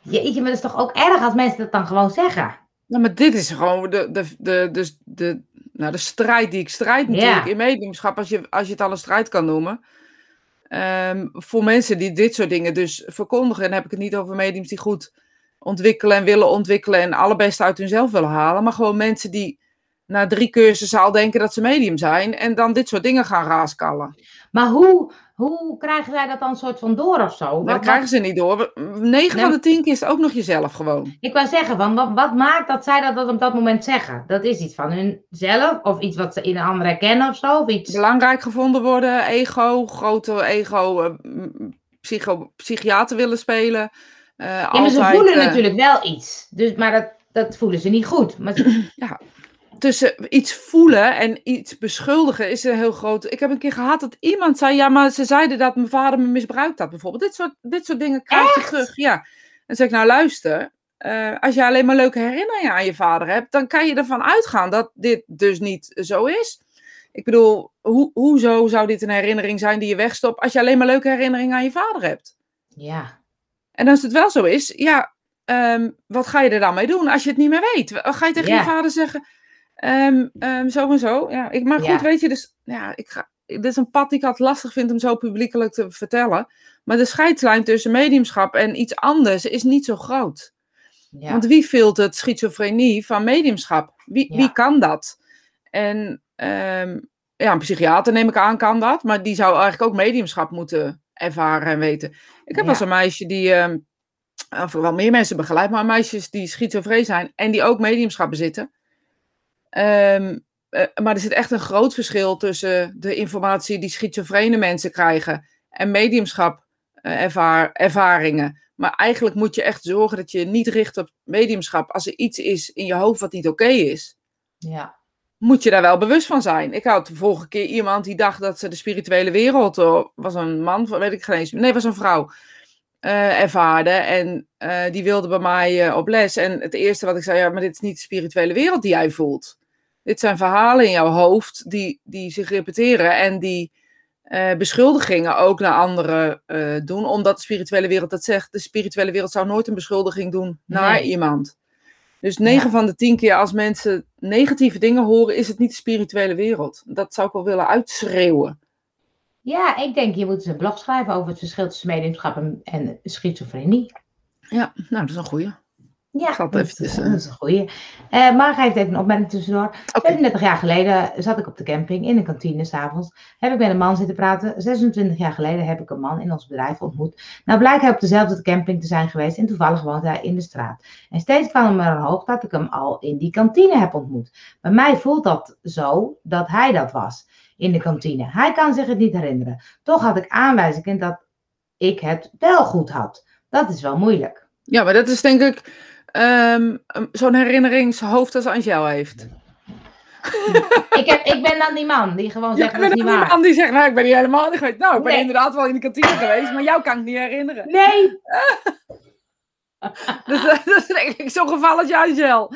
Jeetje, maar dat is toch ook erg als mensen dat dan gewoon zeggen? Nou, maar dit is gewoon de, de, de, de, de, nou, de strijd die ik strijd natuurlijk Ja. in mediumschap, als je, als je het al een strijd kan noemen. Ehm, voor mensen die dit soort dingen dus verkondigen, en heb ik het niet over mediums die goed ontwikkelen en willen ontwikkelen en allerbeste uit hunzelf willen halen, maar gewoon mensen die na drie cursussen al denken dat ze medium zijn en dan dit soort dingen gaan raaskallen. Maar hoe, hoe krijgen zij dat dan soort van door of zo? Wat- dat krijgen ze niet door. 9 Nee. van de 10 keer is het ook nog jezelf gewoon. Ik wou zeggen, van, wat, wat maakt dat zij dat, dat op dat moment zeggen? Dat is iets van hunzelf of iets wat ze in een ander herkennen of zo? Of iets... Belangrijk gevonden worden, ego, grote ego, eh, psycho, psychiater willen spelen. eh, Ja, maar ze voelen eh, natuurlijk wel iets. Dus, maar dat, dat voelen ze niet goed. Maar ze- <clears throat> tussen iets voelen en iets beschuldigen is een heel groot. Ik heb een keer gehad dat iemand zei: Ja, maar ze zeiden dat mijn vader me misbruikt had, bijvoorbeeld. Dit soort, dit soort dingen krijg je terug. Ja. En zeg ik: Nou, luister. eh, als je alleen maar leuke herinneringen aan je vader hebt, dan kan je ervan uitgaan dat dit dus niet zo is. Ik bedoel, hoe, hoezo zou dit een herinnering zijn die je wegstopt als je alleen maar leuke herinneringen aan je vader hebt? ja. En als het wel zo is, ja, ehm, wat ga je er dan mee doen als je het niet meer weet? Ga je tegen je vader zeggen, ehm, ehm, zo en zo? Ja, ik, maar goed, Ja. weet je, dus, ja, ik ga, dit is een pad die ik altijd lastig vind om zo publiekelijk te vertellen. Maar de scheidslijn tussen mediumschap en iets anders is niet zo groot. ja. Want wie filtert schizofrenie van mediumschap? Wie, Ja. wie kan dat? En ehm, ja, een psychiater neem ik aan kan dat, maar die zou eigenlijk ook mediumschap moeten ervaren en weten. Ik heb Ja. eens een meisje die, ehm, of wel meer mensen begeleid, maar meisjes die schizofreen zijn en die ook mediumschap bezitten. Ehm, eh, maar er zit echt een groot verschil tussen de informatie die schizofrene mensen krijgen en mediumschap eh, ervaar, ervaringen. Maar eigenlijk moet je echt zorgen dat je niet richt op mediumschap. Als er iets is in je hoofd wat niet oké is, ja. moet je daar wel bewust van zijn. Ik had de vorige keer iemand die dacht dat ze de spirituele wereld, oh, was een man, weet ik geen eens, nee, was een vrouw, eh, ervaarde. En eh, die wilde bij mij eh, op les. En het eerste wat ik zei, ja, maar dit is niet de spirituele wereld die jij voelt. Dit zijn verhalen in jouw hoofd die, die zich repeteren en die eh, beschuldigingen ook naar anderen eh, doen, omdat de spirituele wereld dat zegt. De spirituele wereld zou nooit een beschuldiging doen naar Nee. iemand. Dus 9 Ja. van de 10 keer als mensen negatieve dingen horen, is het niet de spirituele wereld. Dat zou ik wel willen uitschreeuwen. Ja, ik denk je moet eens een blog schrijven over het verschil tussen mediumschap en, en schizofrenie. Ja, nou, dat is een goeie. Ja, dat, eventjes, eh, dat is een goeie. Eh maar geeft even een opmerking tussendoor. 37 jaar geleden zat ik op de camping in de kantine s'avonds. Heb ik met een man zitten praten. 26 jaar geleden heb ik een man in ons bedrijf ontmoet. Nou blijkt hij op dezelfde camping te zijn geweest en toevallig woont hij in de straat. En steeds kwam er hoog dat ik hem al in die kantine heb ontmoet. Bij mij voelt dat zo dat hij dat was in de kantine. Hij kan zich het niet herinneren. Toch had ik aanwijzingen dat ik het wel goed had. Dat is wel moeilijk. Ja, maar dat is denk ik um, zo'n herinneringshoofd als Angel heeft? <laughs> ik, heb, ik ben dan die man die gewoon zegt, ja, dat is niet waar. die man die zegt, nou, ik ben niet helemaal niet geweest. Nou, ik ben inderdaad wel in de kantine <laughs> geweest, maar jou kan ik niet herinneren. Nee. <laughs> dus dat is denk ik zo'n gevalletje Angel.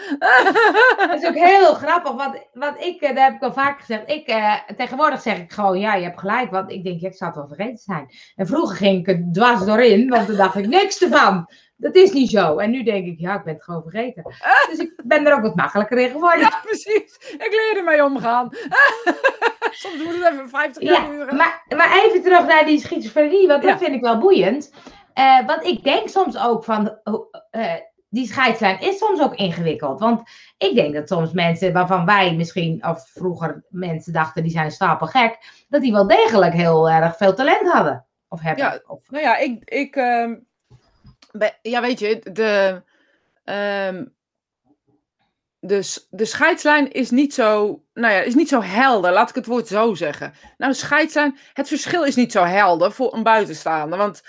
dat is ook heel grappig, want, want ik, eh, dat heb ik al vaak gezegd, ik, uh, tegenwoordig zeg ik gewoon, ja, je hebt gelijk, want ik denk, ja, ik zou het wel vergeten zijn. En vroeger ging ik er dwars doorheen, want toen dacht ik niks ervan. Dat is niet zo. En nu denk ik, ja, ik ben het gewoon vergeten. Dus ik ben er ook wat makkelijker in geworden. Ja, precies. Ik leer ermee omgaan. <laughs> Soms moet het even 50 jaar ja, duren. Maar, maar even terug naar die schizofrenie, want dat vind ik wel boeiend. Uh, want ik denk soms ook van, uh, die scheidslijn is soms ook ingewikkeld. Want ik denk dat soms mensen waarvan wij misschien, of vroeger mensen dachten, die zijn stapelgek, dat die wel degelijk heel erg veel talent hadden. Of hebben. Ja, of... nou ja, ik, ik uh, ja, weet je, de, um, de, de scheidslijn is niet zo, nou ja, is niet zo helder, laat ik het woord zo zeggen. Nou, de scheidslijn, het verschil is niet zo helder voor een buitenstaander, want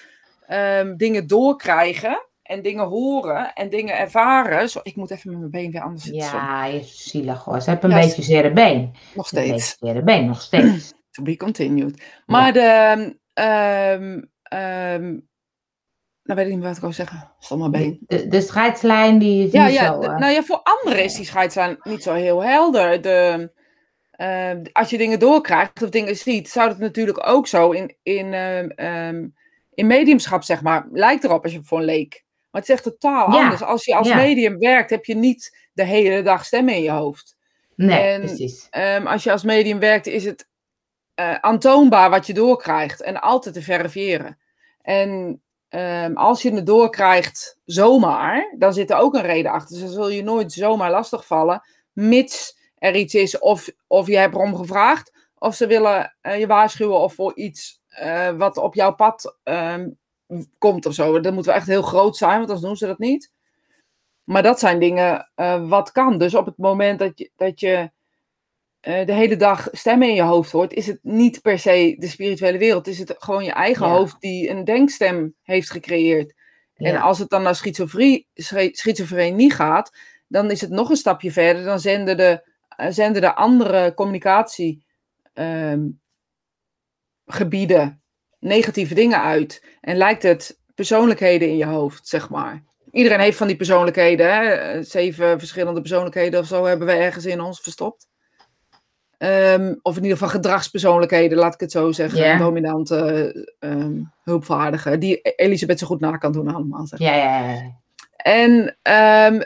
um, dingen doorkrijgen en dingen horen en dingen ervaren. Zo, ik moet even met mijn been weer anders zitten. Ja, je is zielig hoor. Ze hebben een beetje zere been. Nog steeds. Een beetje zere been, nog steeds. <clears throat> to be continued. Maar de, um, nou weet ik niet wat ik wil zeggen. Stomme been. De, de scheidslijn die is ja, niet ja, zo... De, uh... nou ja, voor anderen is die scheidslijn niet zo heel helder. De, uh, als je dingen doorkrijgt of dingen ziet, zou het natuurlijk ook zo in, in, uh, um, in mediumschap, zeg maar, lijkt erop als je voor een leek. Maar het is echt totaal Ja, anders. Als je als ja. medium werkt, heb je niet de hele dag stemmen in je hoofd. Nee, En, precies. Ehm, als je als medium werkt, is het eh, aantoonbaar wat je doorkrijgt en altijd te verifiëren. En ehm, als je het doorkrijgt zomaar, dan zit er ook een reden achter. Dus dan zul je nooit zomaar lastigvallen, mits er iets is of, of je hebt erom gevraagd, of ze willen eh, je waarschuwen of voor iets eh, wat op jouw pad ehm, komt of zo. Dat moet wel echt heel groot zijn, want anders doen ze dat niet. Maar dat zijn dingen eh, wat kan. Dus op het moment dat je, dat je eh, de hele dag stemmen in je hoofd hoort, is het niet per se de spirituele wereld. Is het gewoon je eigen Ja. hoofd die een denkstem heeft gecreëerd. En als het dan naar schizofrenie, schi- schizofrenie gaat, dan is het nog een stapje verder. Dan zenden de, eh, zenden de andere communicatiegebieden negatieve dingen uit. En lijkt het persoonlijkheden in je hoofd, zeg maar. Iedereen heeft van die persoonlijkheden. Hè? Eh, Zeven verschillende persoonlijkheden of zo hebben we ergens in ons verstopt. Ehm, of in ieder geval gedragspersoonlijkheden, laat ik het zo zeggen. Dominante, ehm, hulpvaardige. Die Elisabeth zo goed na kan doen allemaal. Zeg. Ja, ja, ja. En ehm,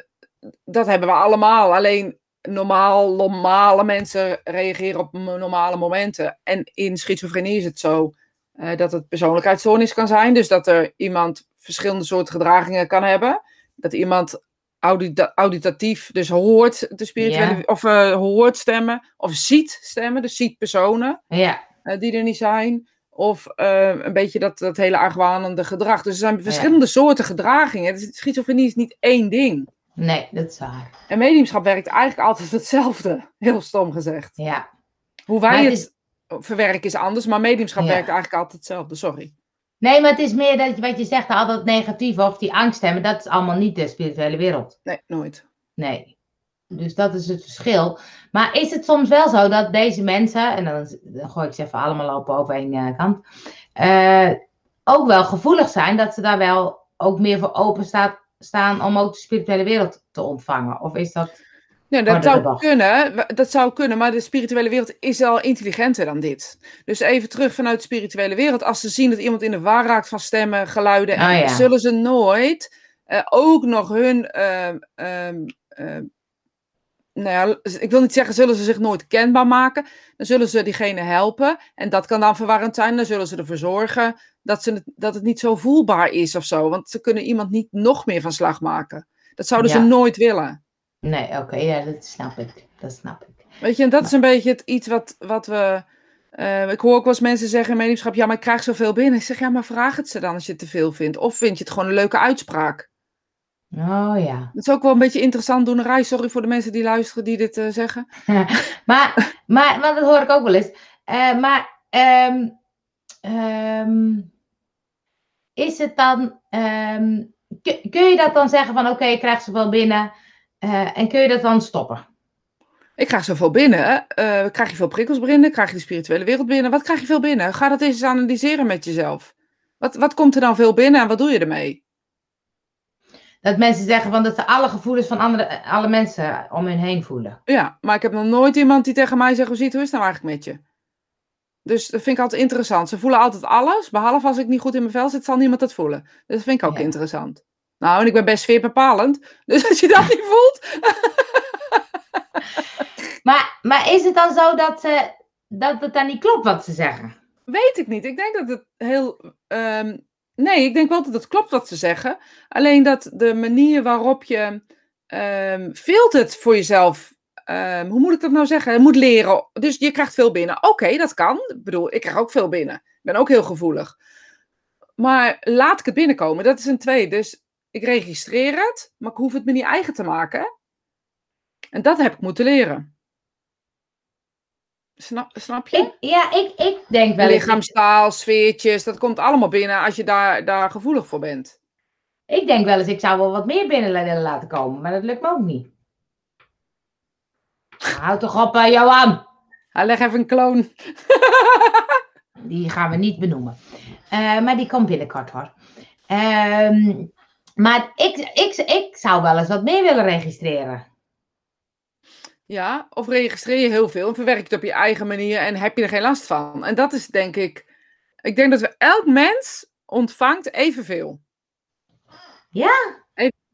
dat hebben we allemaal. Alleen normaal, normale mensen reageren op normale momenten. En in schizofrenie is het zo eh, dat het persoonlijkheidsstoornis kan zijn. Dus dat er iemand verschillende soorten gedragingen kan hebben. Dat iemand audita- auditatief dus hoort de spirituele, Ja. of eh, hoort stemmen. Of ziet stemmen, dus ziet personen Ja, eh, die er niet zijn. Of eh, een beetje dat, dat hele argwanende gedrag. Dus er zijn verschillende soorten gedragingen. Dus schizofrenie is niet één ding. nee, dat is waar. En mediumschap werkt eigenlijk altijd <laughs> hetzelfde. Heel stom gezegd. Ja. Hoe wij het, het is- verwerken is anders, maar mediumschap werkt eigenlijk altijd hetzelfde. Sorry. Nee, maar het is meer dat je- wat je zegt, al dat negatieve of die angst hebben, dat is allemaal niet de spirituele wereld. Nee, nooit. Nee. Dus dat is het verschil. Maar is het soms wel zo dat deze mensen, en dan, dan gooi ik ze even allemaal op over één eh, kant, eh, ook wel gevoelig zijn dat ze daar wel ook meer voor open staat, staan om ook de spirituele wereld te ontvangen? Of is dat. Ja, Oh, dat zou kunnen. Dat zou kunnen, maar de spirituele wereld is al intelligenter dan dit. Dus even terug vanuit de spirituele wereld. Als ze zien dat iemand in de war raakt van stemmen, geluiden, en ja. zullen ze nooit eh, ook nog hun. ehm, ehm, ehm, nou ja, ik wil niet zeggen, zullen ze zich nooit kenbaar maken. Dan zullen ze diegene helpen. En dat kan dan verwarrend zijn. Dan zullen ze ervoor zorgen dat, ze het, dat het niet zo voelbaar is of zo. Want ze kunnen iemand niet nog meer van slag maken. Dat zouden Ja. ze nooit willen. Nee, oké, ja, dat snap ik. Dat snap ik. Weet je, en dat is een beetje het iets wat, wat we. eh, ik hoor ook wel eens mensen zeggen in mediumschap: ja, maar ik krijg zoveel binnen. Ik zeg ja, maar vraag het ze dan als je het te veel vindt. Of vind je het gewoon een leuke uitspraak? Oh ja. Dat is ook wel een beetje interessant doenerij. Sorry voor de mensen die luisteren die dit eh, zeggen. <laughs> maar, maar, want dat hoor ik ook wel eens. Eh, maar ehm, ehm, is het dan, ehm, kun, kun je dat dan zeggen van oké, ik krijg ze wel binnen. Eh, en kun je dat dan stoppen? Ik krijg zoveel binnen. eh krijg je veel prikkels binnen? Krijg je de spirituele wereld binnen? Wat krijg je veel binnen? Ga dat eens analyseren met jezelf. Wat, wat komt er dan veel binnen en wat doe je ermee? Dat mensen zeggen van dat ze alle gevoelens van andere, alle mensen om hun heen voelen. Ja, maar ik heb nog nooit iemand die tegen mij zegt, hoe ziet hoe is het nou eigenlijk met je? Dus dat vind ik altijd interessant. Ze voelen altijd alles, behalve als ik niet goed in mijn vel zit, zal niemand dat voelen. Dus dat vind ik ook Ja. interessant. Nou, en ik ben best sfeerbepalend. <laughs> Dus als je dat niet voelt, <laughs> Maar, maar is het dan zo dat, dat het dan niet klopt wat ze zeggen? weet ik niet. Ik denk dat het heel... ehm, nee, ik denk wel dat het klopt wat ze zeggen. Alleen dat de manier waarop je ehm filtert voor jezelf... ehm, hoe moet ik dat nou zeggen? Je moet leren. Dus je krijgt veel binnen. Oké, dat kan. Ik bedoel, ik krijg ook veel binnen. Ik ben ook heel gevoelig. Maar laat ik het binnenkomen. Dat is een twee. Dus ik registreer het, maar ik hoef het me niet eigen te maken. En dat heb ik moeten leren. Snap, snap je? Ik, ja, ik, ik denk wel. Lichaamstaal, sfeertjes, dat komt allemaal binnen als je daar, daar gevoelig voor bent. Ik denk wel eens, ik zou wel wat meer binnen willen laten komen, maar dat lukt me ook niet. Nou, Houd toch op, eh, Johan. Ah, leg even een kloon. <laughs> Die gaan we niet benoemen. Eh, maar die komt binnenkort hoor. Ehm, maar ik, ik, ik zou wel eens wat meer willen registreren. Ja, of registreer je heel veel en verwerk het op je eigen manier en heb je er geen last van. En dat is denk ik, ik denk dat we elk mens ontvangt evenveel. Ja?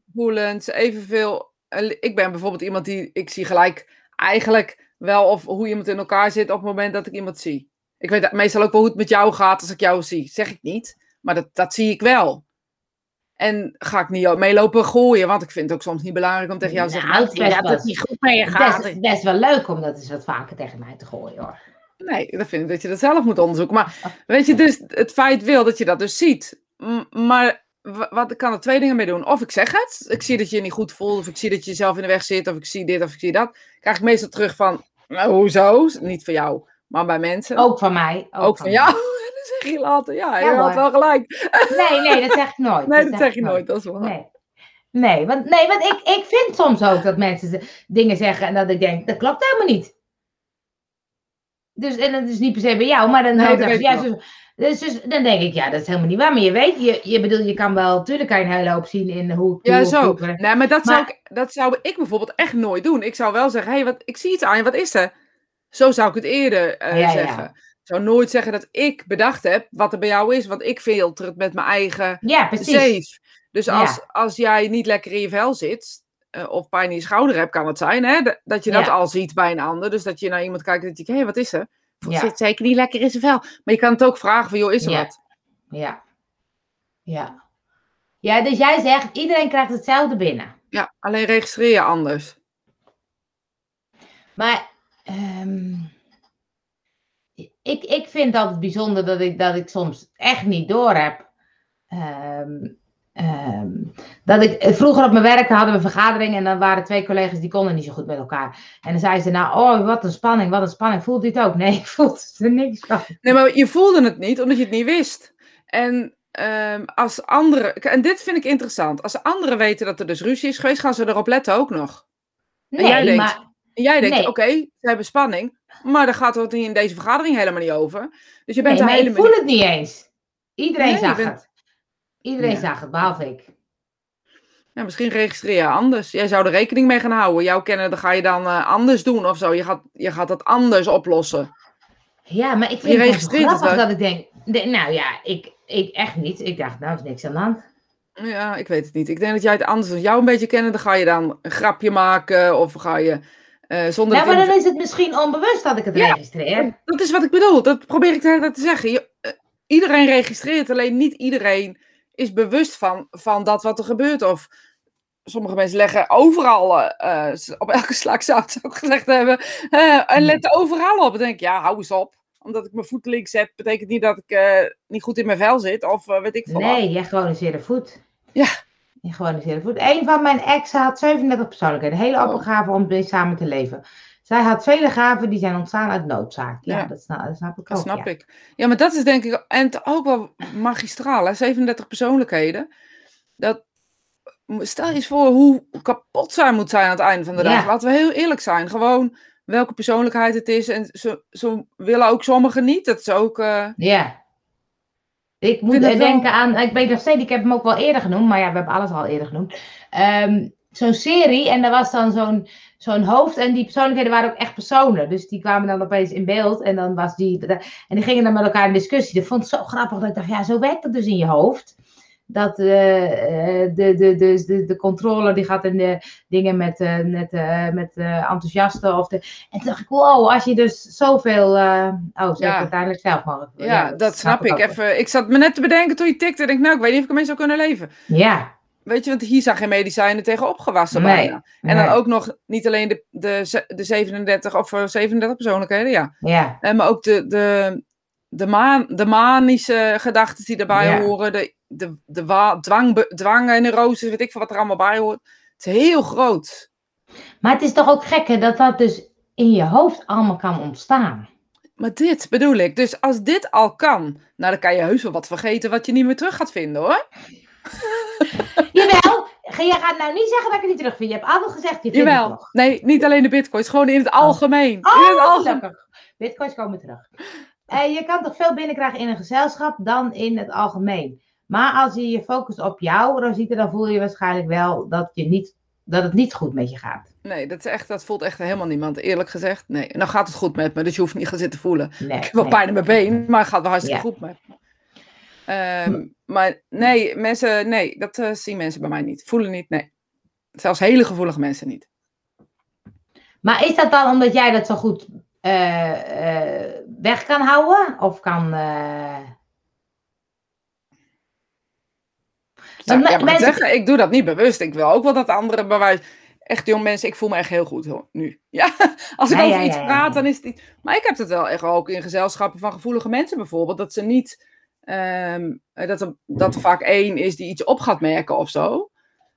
Gevoelens, evenveel. Ik ben bijvoorbeeld iemand die, ik zie gelijk eigenlijk wel of hoe iemand in elkaar zit op het moment dat ik iemand zie. Ik weet meestal ook wel hoe het met jou gaat als ik jou zie. Zeg ik niet, maar dat, dat zie ik wel. En ga ik niet meelopen gooien, want ik vind het ook soms niet belangrijk om tegen jou te zeggen, Nou, nou, het is dat het niet goed met je Het is gaat. best, wel leuk om dat eens wat vaker tegen mij te gooien hoor. Nee, dat vind ik dat je dat zelf moet onderzoeken. Maar weet je, dus het feit wil dat je dat dus ziet. M- maar wat ik kan er twee dingen mee doen. Of ik zeg het, ik zie dat je je niet goed voelt, of ik zie dat je jezelf in de weg zit, of ik zie dit, of ik zie dat. Krijg ik meestal terug van, nou, hoezo? Niet van jou, maar bij mensen. Ook van mij. Ook, Ook van jou. Zeg je later, ja, je Ja, had wel gelijk. Nee, nee, dat zeg ik nooit. <laughs> Nee, dat zeg je nooit, dat is wel. Nee. Nee, want, nee, want ik, ik vind soms ook dat mensen dingen zeggen en dat ik denk, dat klopt helemaal niet. Dus, en dat is niet per se bij jou, maar dan, Nee, dat ja, dus, dus, dan denk ik, ja, dat is helemaal niet waar. Maar je weet, je, je bedoel, je kan wel, tuurlijk kan je een hele hoop zien in hoe Ja, zo. hoe Nee, maar dat, zou ik, dat zou ik bijvoorbeeld echt nooit doen. Ik zou wel zeggen, hé, hey, wat, ik zie iets aan je, wat is er? Zo zou ik het eerder eh, Ja, ja. zeggen. Ik zou nooit zeggen dat ik bedacht heb wat er bij jou is, want ik filter het met mijn eigen Ja, precies. safe. Dus Ja. als, als jij niet lekker in je vel zit, eh, of pijn in je schouder hebt, kan het zijn, hè, dat- dat je dat Ja. al ziet bij een ander. Dus dat je naar iemand kijkt en denkt, hé, wat is er? Ja. Zit zeker niet lekker in zijn vel. Maar je kan het ook vragen van, joh, is er wat? Ja. Ja. Ja, dus jij zegt, iedereen krijgt hetzelfde binnen. Ja, alleen registreer je anders. Maar ehm, ik, ik vind dat het bijzonder dat ik, dat ik soms echt niet door heb. Ehm, ehm, dat ik, vroeger op mijn werk hadden we een vergadering en dan waren twee collega's die konden niet zo goed met elkaar. En dan zeiden ze nou, oh wat een spanning, wat een spanning. Voelt u het ook? Nee, <laughs> ik voelde er niks van. Nee, maar je voelde het niet omdat je het niet wist. En ehm, als anderen, en dit vind ik interessant, als anderen weten dat er dus ruzie is geweest, gaan ze erop letten ook nog. Nee, jij denkt, maar En jij denkt, Nee. oké, ze hebben spanning, maar daar gaat het in deze vergadering helemaal niet over. Dus je bent Nee, maar ik voel het niet eens. Iedereen Nee, je zag bent- het. Iedereen Ja. zag het, behalve ik. Ja, misschien registreer je anders. Jij zou er rekening mee gaan houden. Jouw kennen, dan ga je dan eh, anders doen of zo. Je gaat, je gaat het anders oplossen. Ja, maar ik Je vind het registreert het grappig wel. dat ik denk, de- nou ja, ik, ik echt niet. Ik dacht, nou is niks aan de hand. Ja, ik weet het niet. Ik denk dat jij het anders als jou een beetje kennen. Dan ga je dan een grapje maken of ga je eh, zonder dat maar dan is het misschien onbewust dat ik het Ja. registreer. Dat is wat ik bedoel. Dat probeer ik tijd te zeggen. Je, eh, iedereen registreert, alleen niet iedereen is bewust van, van dat wat er gebeurt. Of sommige mensen leggen overal, eh, op elke slag zou ik ook gezegd hebben, en letten overal op. Dan denk ik, ja, hou eens op. Omdat ik mijn voet links zet, betekent niet dat ik niet goed in mijn vel zit. Of weet ik veel. Nee, jij gewoniseerde voet. Ja. Je gewoniseerde voet. Een van mijn exen had 37 persoonlijkheden. Hele Oh. open gaven om mee samen te leven. Zij had vele gaven die zijn ontstaan uit noodzaak. Ja, Ja. Dat, snap, dat snap ik Dat ook. snap ja. ik. Ja, maar dat is denk ik, en het ook wel magistraal, hè? 37 persoonlijkheden. Dat, stel je eens voor hoe kapot zij moet zijn aan het einde van de dag. Ja. Laten we heel eerlijk zijn. Gewoon welke persoonlijkheid het is. En zo, zo willen ook sommigen niet. Dat is ook... eh, Ja. Ik moet eh, wel- denken aan, ik weet nog steeds, ik heb hem ook wel eerder genoemd, maar ja, we hebben alles al eerder genoemd. Ehm, zo'n serie en daar was dan zo'n zo'n hoofd en die persoonlijkheden waren ook echt personen. Dus die kwamen dan opeens in beeld en dan was die, en die gingen dan met elkaar in discussie. Dat vond ik zo grappig dat ik dacht, ja, zo werkt het dus in je hoofd. Dat eh, eh, de, de, de, de, de controller die gaat in de dingen met, eh, met, eh, met eh, enthousiasten. Of de, en toen dacht ik, wow, als je dus zoveel... eh oh, ze Ja. uiteindelijk zelf mogelijk. ja, dat snap ik. Even, ik zat me net te bedenken toen je tikte. Ik denk, nou, ik weet niet of ik ermee zou kunnen leven. Ja. Weet je, want hier zijn geen medicijnen tegen opgewassen Nee, bijna. En dan ook nog niet alleen de, de, de 37 of eh, 37 persoonlijkheden, ja. Ja, Eh, maar ook de, de, de, maan, de manische gedachten die erbij Ja. horen. De, de, de wa- dwang, dwang en neuroses, weet ik veel wat er allemaal bij hoort. Het is heel groot. maar het is toch ook gek hè, dat dat dus in je hoofd allemaal kan ontstaan. Maar dit bedoel ik. Dus als dit al kan, nou dan kan je heus wel wat vergeten wat je niet meer terug gaat vinden hoor. <laughs> Jawel, je gaat nou niet zeggen dat ik het niet terugvind. Je hebt altijd gezegd, je vindt het Jawel. nog. Nee, niet alleen de bitcoins, gewoon in het algemeen. in het Oh, algemeen. Bitcoins komen terug. Eh, je kan toch veel binnenkrijgen in een gezelschap dan in het algemeen. Maar als je je focust op jou, Rosita, dan voel je waarschijnlijk wel dat, je niet, dat het niet goed met je gaat. Nee, dat, is echt, dat voelt echt helemaal niemand, eerlijk gezegd. Nee, nou gaat het goed met me, dus je hoeft niet gaan zitten voelen. Nee, Ik heb wel nee. pijn in mijn been, maar het gaat wel hartstikke Ja. goed met me. Ehm, maar nee, mensen, nee, dat eh, zien mensen bij mij niet. Voelen niet, nee. Zelfs hele gevoelige mensen niet. Maar is dat dan omdat jij dat zo goed eh, weg kan houden? Of kan... eh, Ja, ja, ik doe dat niet bewust. Ik wil ook wel dat anderen bewijs. Echt jong mensen, ik voel me echt heel goed hoor, nu. <laughs> Ja, als ik Ja, over iets praat, dan is het iets. Maar ik heb het wel echt ook in gezelschappen van gevoelige mensen bijvoorbeeld. Dat ze niet. ehm, dat, er, dat er vaak één is die iets op gaat merken of zo.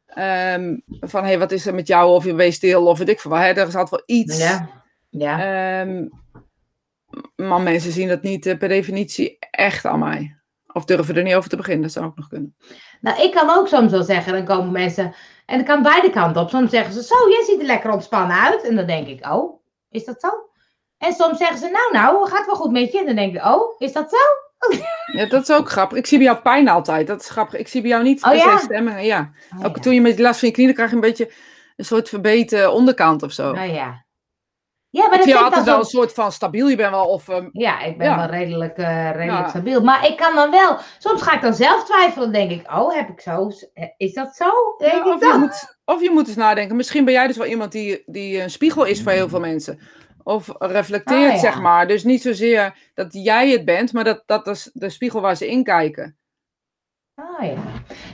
Ehm, van hé, hey, wat is er met jou? Of je wees stil of weet ik veel. Hè? Er is altijd wel iets. ja, ja. Ehm, maar mensen zien dat niet eh, per definitie echt aan mij. Of durven er niet over te beginnen, dat zou ook nog kunnen. Nou, ik kan ook soms wel zeggen, dan komen mensen, en dat kan beide kanten op. Soms zeggen ze, zo, jij ziet er lekker ontspannen uit. En dan denk ik, oh, is dat zo? En soms zeggen ze, nou, nou, gaat wel goed met je. En dan denk ik, oh, is dat zo? <laughs> Ja, dat is ook grappig. Ik zie bij jou pijn altijd. Dat is grappig. Ik zie bij jou niet Oh, ja? stemmen. Ja. Oh, Ook toen je met last van je knieën krijg je een beetje een soort verbeten onderkant of zo. Oh, ja. Ja, maar ik vind ik altijd wel een soort van stabiel. Je bent wel of... ehm, Ja, ik ben Ja. wel redelijk, eh, redelijk Ja. stabiel. Maar ik kan dan wel, soms ga ik dan zelf twijfelen. Dan denk ik, oh, heb ik zo, is dat zo? Denk ja, of, je moet, of je moet eens nadenken. Misschien ben jij dus wel iemand die, die een spiegel is voor heel veel mensen. Of reflecteert, Ah, zeg maar. Dus niet zozeer dat jij het bent, maar dat, dat is de spiegel waar ze in kijken. Oh ja.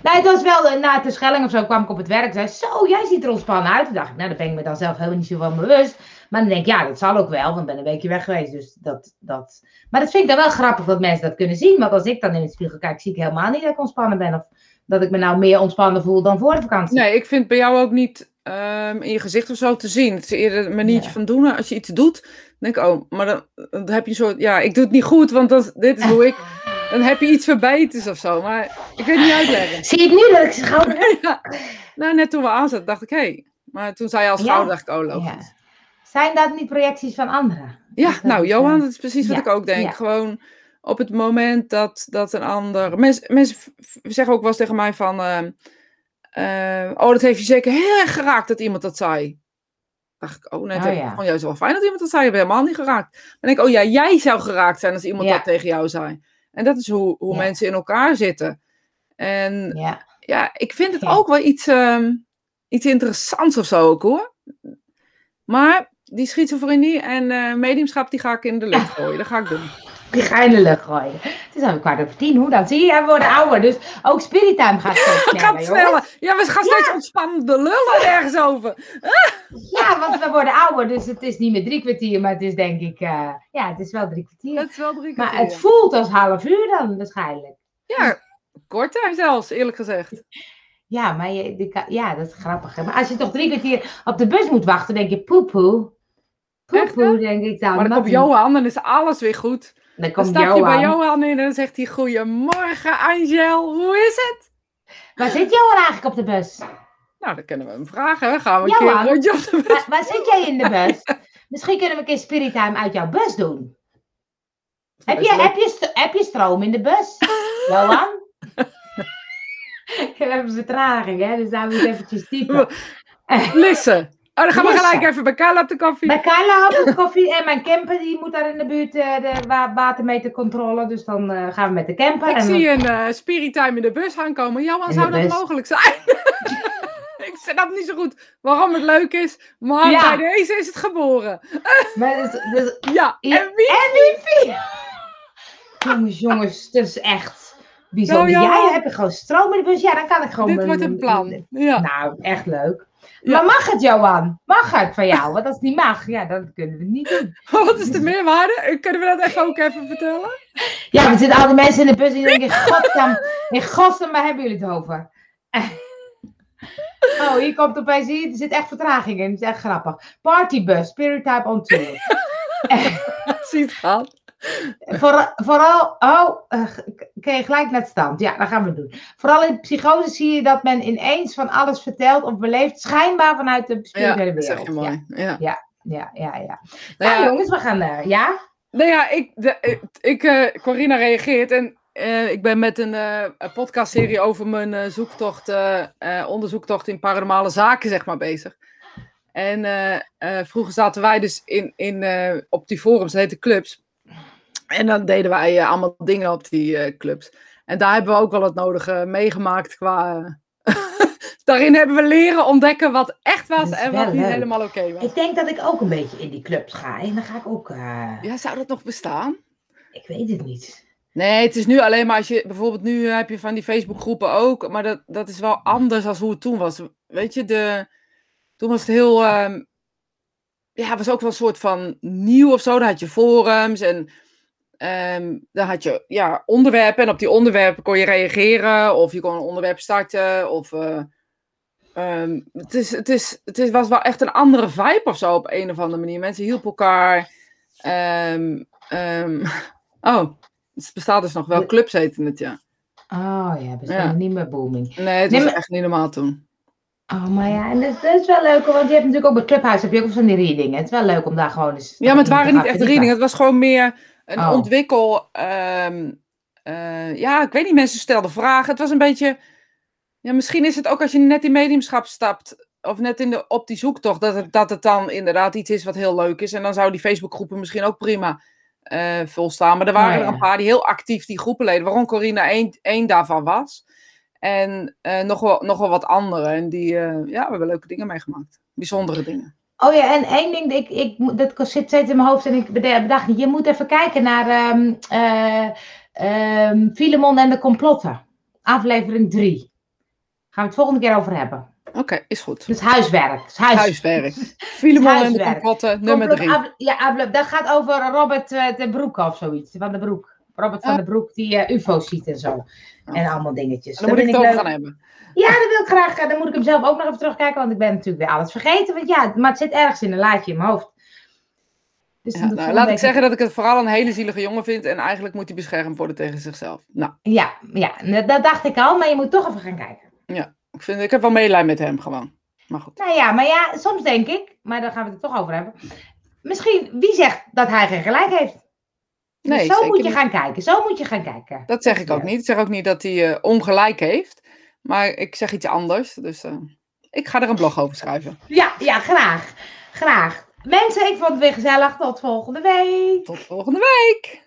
Nou, het was wel eh, na de Schelling of zo kwam ik op het werk en zei: Zo, jij ziet er ontspannen uit. Toen dacht ik, nou, daar ben ik me dan zelf helemaal niet zo van bewust. Maar dan denk ik, ja, dat zal ook wel, want ik ben een weekje weg geweest. Dus dat, dat... Maar dat vind ik dan wel grappig dat mensen dat kunnen zien. Want als ik dan in de spiegel kijk, zie ik helemaal niet dat ik ontspannen ben. Of dat ik me nou meer ontspannen voel dan voor de vakantie. Nee, ik vind bij jou ook niet ehm, in je gezicht of zo te zien. Het is eerder een maniertje Ja. van doen. Als je iets doet, dan denk ik, oh, maar dan, dan heb je een soort, ja, ik doe het niet goed, want dat, dit is hoe ik, <laughs> dan heb je iets verbeters of zo. Maar ik weet het niet uitleggen. Zie je het nu ik ze schouder <laughs> ja. Nou, net toen we aanzetten, dacht ik, hé. Hey. Maar toen zei je als Ja. schouder, dacht ik, oh, logisch. Ja. Zijn dat niet projecties van anderen? Ja, Dat nou, Johan, eh, dat is precies wat ik ook denk. Gewoon op het moment dat, dat een ander. Mensen, mensen zeggen ook wel eens tegen mij van. eh, oh, dat heeft je zeker heel erg geraakt dat iemand dat zei. Dacht ik, oh nee, het Oh, ja. ik juist wel fijn dat iemand dat zei. Je bent helemaal niet geraakt. Dan denk ik, oh ja, jij zou geraakt zijn als iemand Ja. dat tegen jou zei. En dat is hoe, hoe Ja. mensen in elkaar zitten. En Ja. ja, ik vind het Ja. ook wel iets, ehm, iets interessants of zo ook hoor. Maar die schizofrenie en eh mediumschap, die ga ik in de lucht <laughs> gooien. Dat ga ik doen. Lucht gooien. Het is alweer kwart over tien. Hoe dan? Zie je, we worden ouder. Dus ook Spirit Time gaat steeds <laughs> Het sneller, gaat jongens. sneller. Ja, we gaan steeds ontspannender lullen ergens over. <laughs> Ja, want we worden ouder. Dus het is niet meer drie kwartier. Maar het is denk ik... eh, ja, het is wel drie kwartier. Het is wel drie Maar kwartier. het voelt als half uur dan waarschijnlijk. Ja, korter zelfs, eerlijk gezegd. Ja, maar je, die kan- ja, dat is grappig. Hè? Maar als je toch drie kwartier op de bus moet wachten, denk je poepoe. Poepoe, denk ik dan. Maar dan komt een- Johan, dan is alles weer goed. Dan Dan komt stap je bij Johan. In en dan zegt hij: Goedemorgen, Angel, hoe is het? Waar zit Johan eigenlijk op de bus? Nou, dan kunnen we hem vragen. Gaan we een keer een rondje op de bus. Waar, waar zit jij in de bus? <laughs> Misschien kunnen we een keer Spirit-time uit jouw bus doen. Heb je, heb, je, heb je stroom in de bus, <laughs> Johan? <laughs> we hebben vertraging, hè? Dus daar moet ik eventjes typen. Lisse. Oh, dan gaan we gelijk even bij Carla op de koffie. Bij Carla had ik koffie en mijn camper die moet daar in de buurt eh, de wa watermetercontrole. Dus dan eh, gaan we met de camper. Ik en zie een eh Spirit Time in de bus aankomen. Johan, zou de dat bus. mogelijk zijn? <laughs> ik snap niet zo goed waarom het leuk is, maar Ja. bij deze is het geboren. <laughs> Maar dus, dus, Ja, Ja, en wie? en wifi! Jongens, jongens, dat is echt bijzonder. Nou, Johan. Jij hebt gewoon stroom in de bus. Ja, dan kan ik gewoon... Dit wordt een plan. Ja. Nou, echt leuk. Ja. Maar mag het, Johan? Mag het van jou? Want als het niet mag, ja, dan kunnen we het niet doen. <laughs> Wat is de meerwaarde? Kunnen we dat even ook even vertellen? Ja, er zitten al die mensen in de bus die denken, in godsnaam, in godsnaam, waar hebben jullie het over? <laughs> Oh, hier komt opeens, hier, er zit echt vertraging in. Het is echt grappig. Partybus, Spirit Type on Tour. <laughs> Ziet gaat. Voor, vooral, oh, eh, kun je gelijk naar het stand. Ja, dat gaan we doen. Vooral in psychose zie je dat men ineens van alles vertelt of beleeft, schijnbaar vanuit de Ja, spirituele dat zeg wereld. je mooi. Ja. ja, ja, ja. ja. Nou Nou, ja, jongens, we gaan, eh, ja? Nou ja, ik, de, ik, eh, Corina reageert en ik ben met een, een podcastserie over mijn zoektocht, onderzoektocht in paranormale zaken, zeg maar, bezig. En vroeger zaten wij dus in, in, op die forums, dat heette clubs. En dan deden wij eh, allemaal dingen op die eh, clubs. En daar hebben we ook wel het nodige meegemaakt qua... <laughs> Daarin hebben we leren ontdekken wat echt was en wat niet leuk. helemaal oké was. Ik denk dat ik ook een beetje in die clubs ga. En dan ga ik ook, eh, Ja, zou dat nog bestaan? ik weet het niet. Nee, het is nu alleen maar als je bijvoorbeeld nu heb je van die Facebookgroepen ook, maar dat, dat is wel anders dan hoe het toen was. Weet je, de, toen was het heel, ehm, ja, het was ook wel een soort van nieuw of zo. Dan had je forums en ehm dan had je ja, onderwerpen en op die onderwerpen kon je reageren of je kon een onderwerp starten of eh, ehm, het, is, het, is, het is, was wel echt een andere vibe of zo op een of andere manier. Mensen hielpen elkaar. Ehm, <laughs> oh, het bestaat dus nog wel. Clubs heten het, ja. Oh ja, Ja. niet meer booming. Nee, het Nee, was maar- echt niet normaal toen. Oh, maar ja, en dat, dat is wel leuk, want je hebt natuurlijk ook bij Clubhouse heb je ook van die readingen. Het is wel leuk om daar gewoon eens... Ja, maar het waren niet echt readingen. Het was gewoon meer een Oh. ontwikkel. ehm, eh, ja, ik weet niet, mensen stelden vragen. Het was een beetje. Ja, misschien is het ook als je net in mediumschap stapt. Of net in de, op die zoektocht. Dat het, dat het dan inderdaad iets is wat heel leuk is. En dan zou die Facebookgroepen misschien ook prima eh volstaan. Maar er waren Nou er een paar die heel actief die groepen leden. Waarom Corina één, één daarvan was. En eh, nog, wel, nog wel wat andere. En die, ja, we hebben leuke dingen meegemaakt. Bijzondere dingen. Oh ja, en één ding, ik, ik, dat zit steeds in mijn hoofd en ik beda- bedacht niet. Je moet even kijken naar eh, ehm, Filemon en de complotten. Aflevering 3. Gaan we het volgende keer over hebben. Oké, is goed. Dus huiswerk. Dus huis, Huiswerk. <laughs> Filemon en de complotten, nummer Complot- drie. af- ja, afle- dat gaat over Robert eh, de Broek of zoiets. Van de Broek. Robert van Oh. de Broek die eh, UFO's ziet en zo. En allemaal dingetjes. En dan moet ik het over leuk. gaan hebben. Ja, dat wil ik graag. Dan moet ik hem zelf ook nog even terugkijken, want ik ben natuurlijk weer alles vergeten. Want ja, maar het zit ergens in een laadje in mijn hoofd. Dus Ja, nou, laat ik zeggen dat ik het vooral een hele zielige jongen vind. En eigenlijk moet hij beschermd worden tegen zichzelf. Nou, Ja, ja, dat- dacht ik al, maar je moet toch even gaan kijken. ik, vind, ik heb wel medelijden met hem gewoon. Maar goed. Nou ja, maar ja, soms denk ik, maar daar gaan we het toch over hebben. Misschien, wie zegt dat hij geen gelijk heeft? Dus Nee, zo zeker moet je niet. gaan kijken, zo moet je gaan kijken. Dat zeg ik ook Ja. niet. Ik zeg ook niet dat hij eh, ongelijk heeft. Maar ik zeg iets anders. Dus eh, ik ga er een blog over schrijven. Ja, ja, graag. Graag. Mensen, ik vond het weer gezellig. Tot volgende week. Tot volgende week.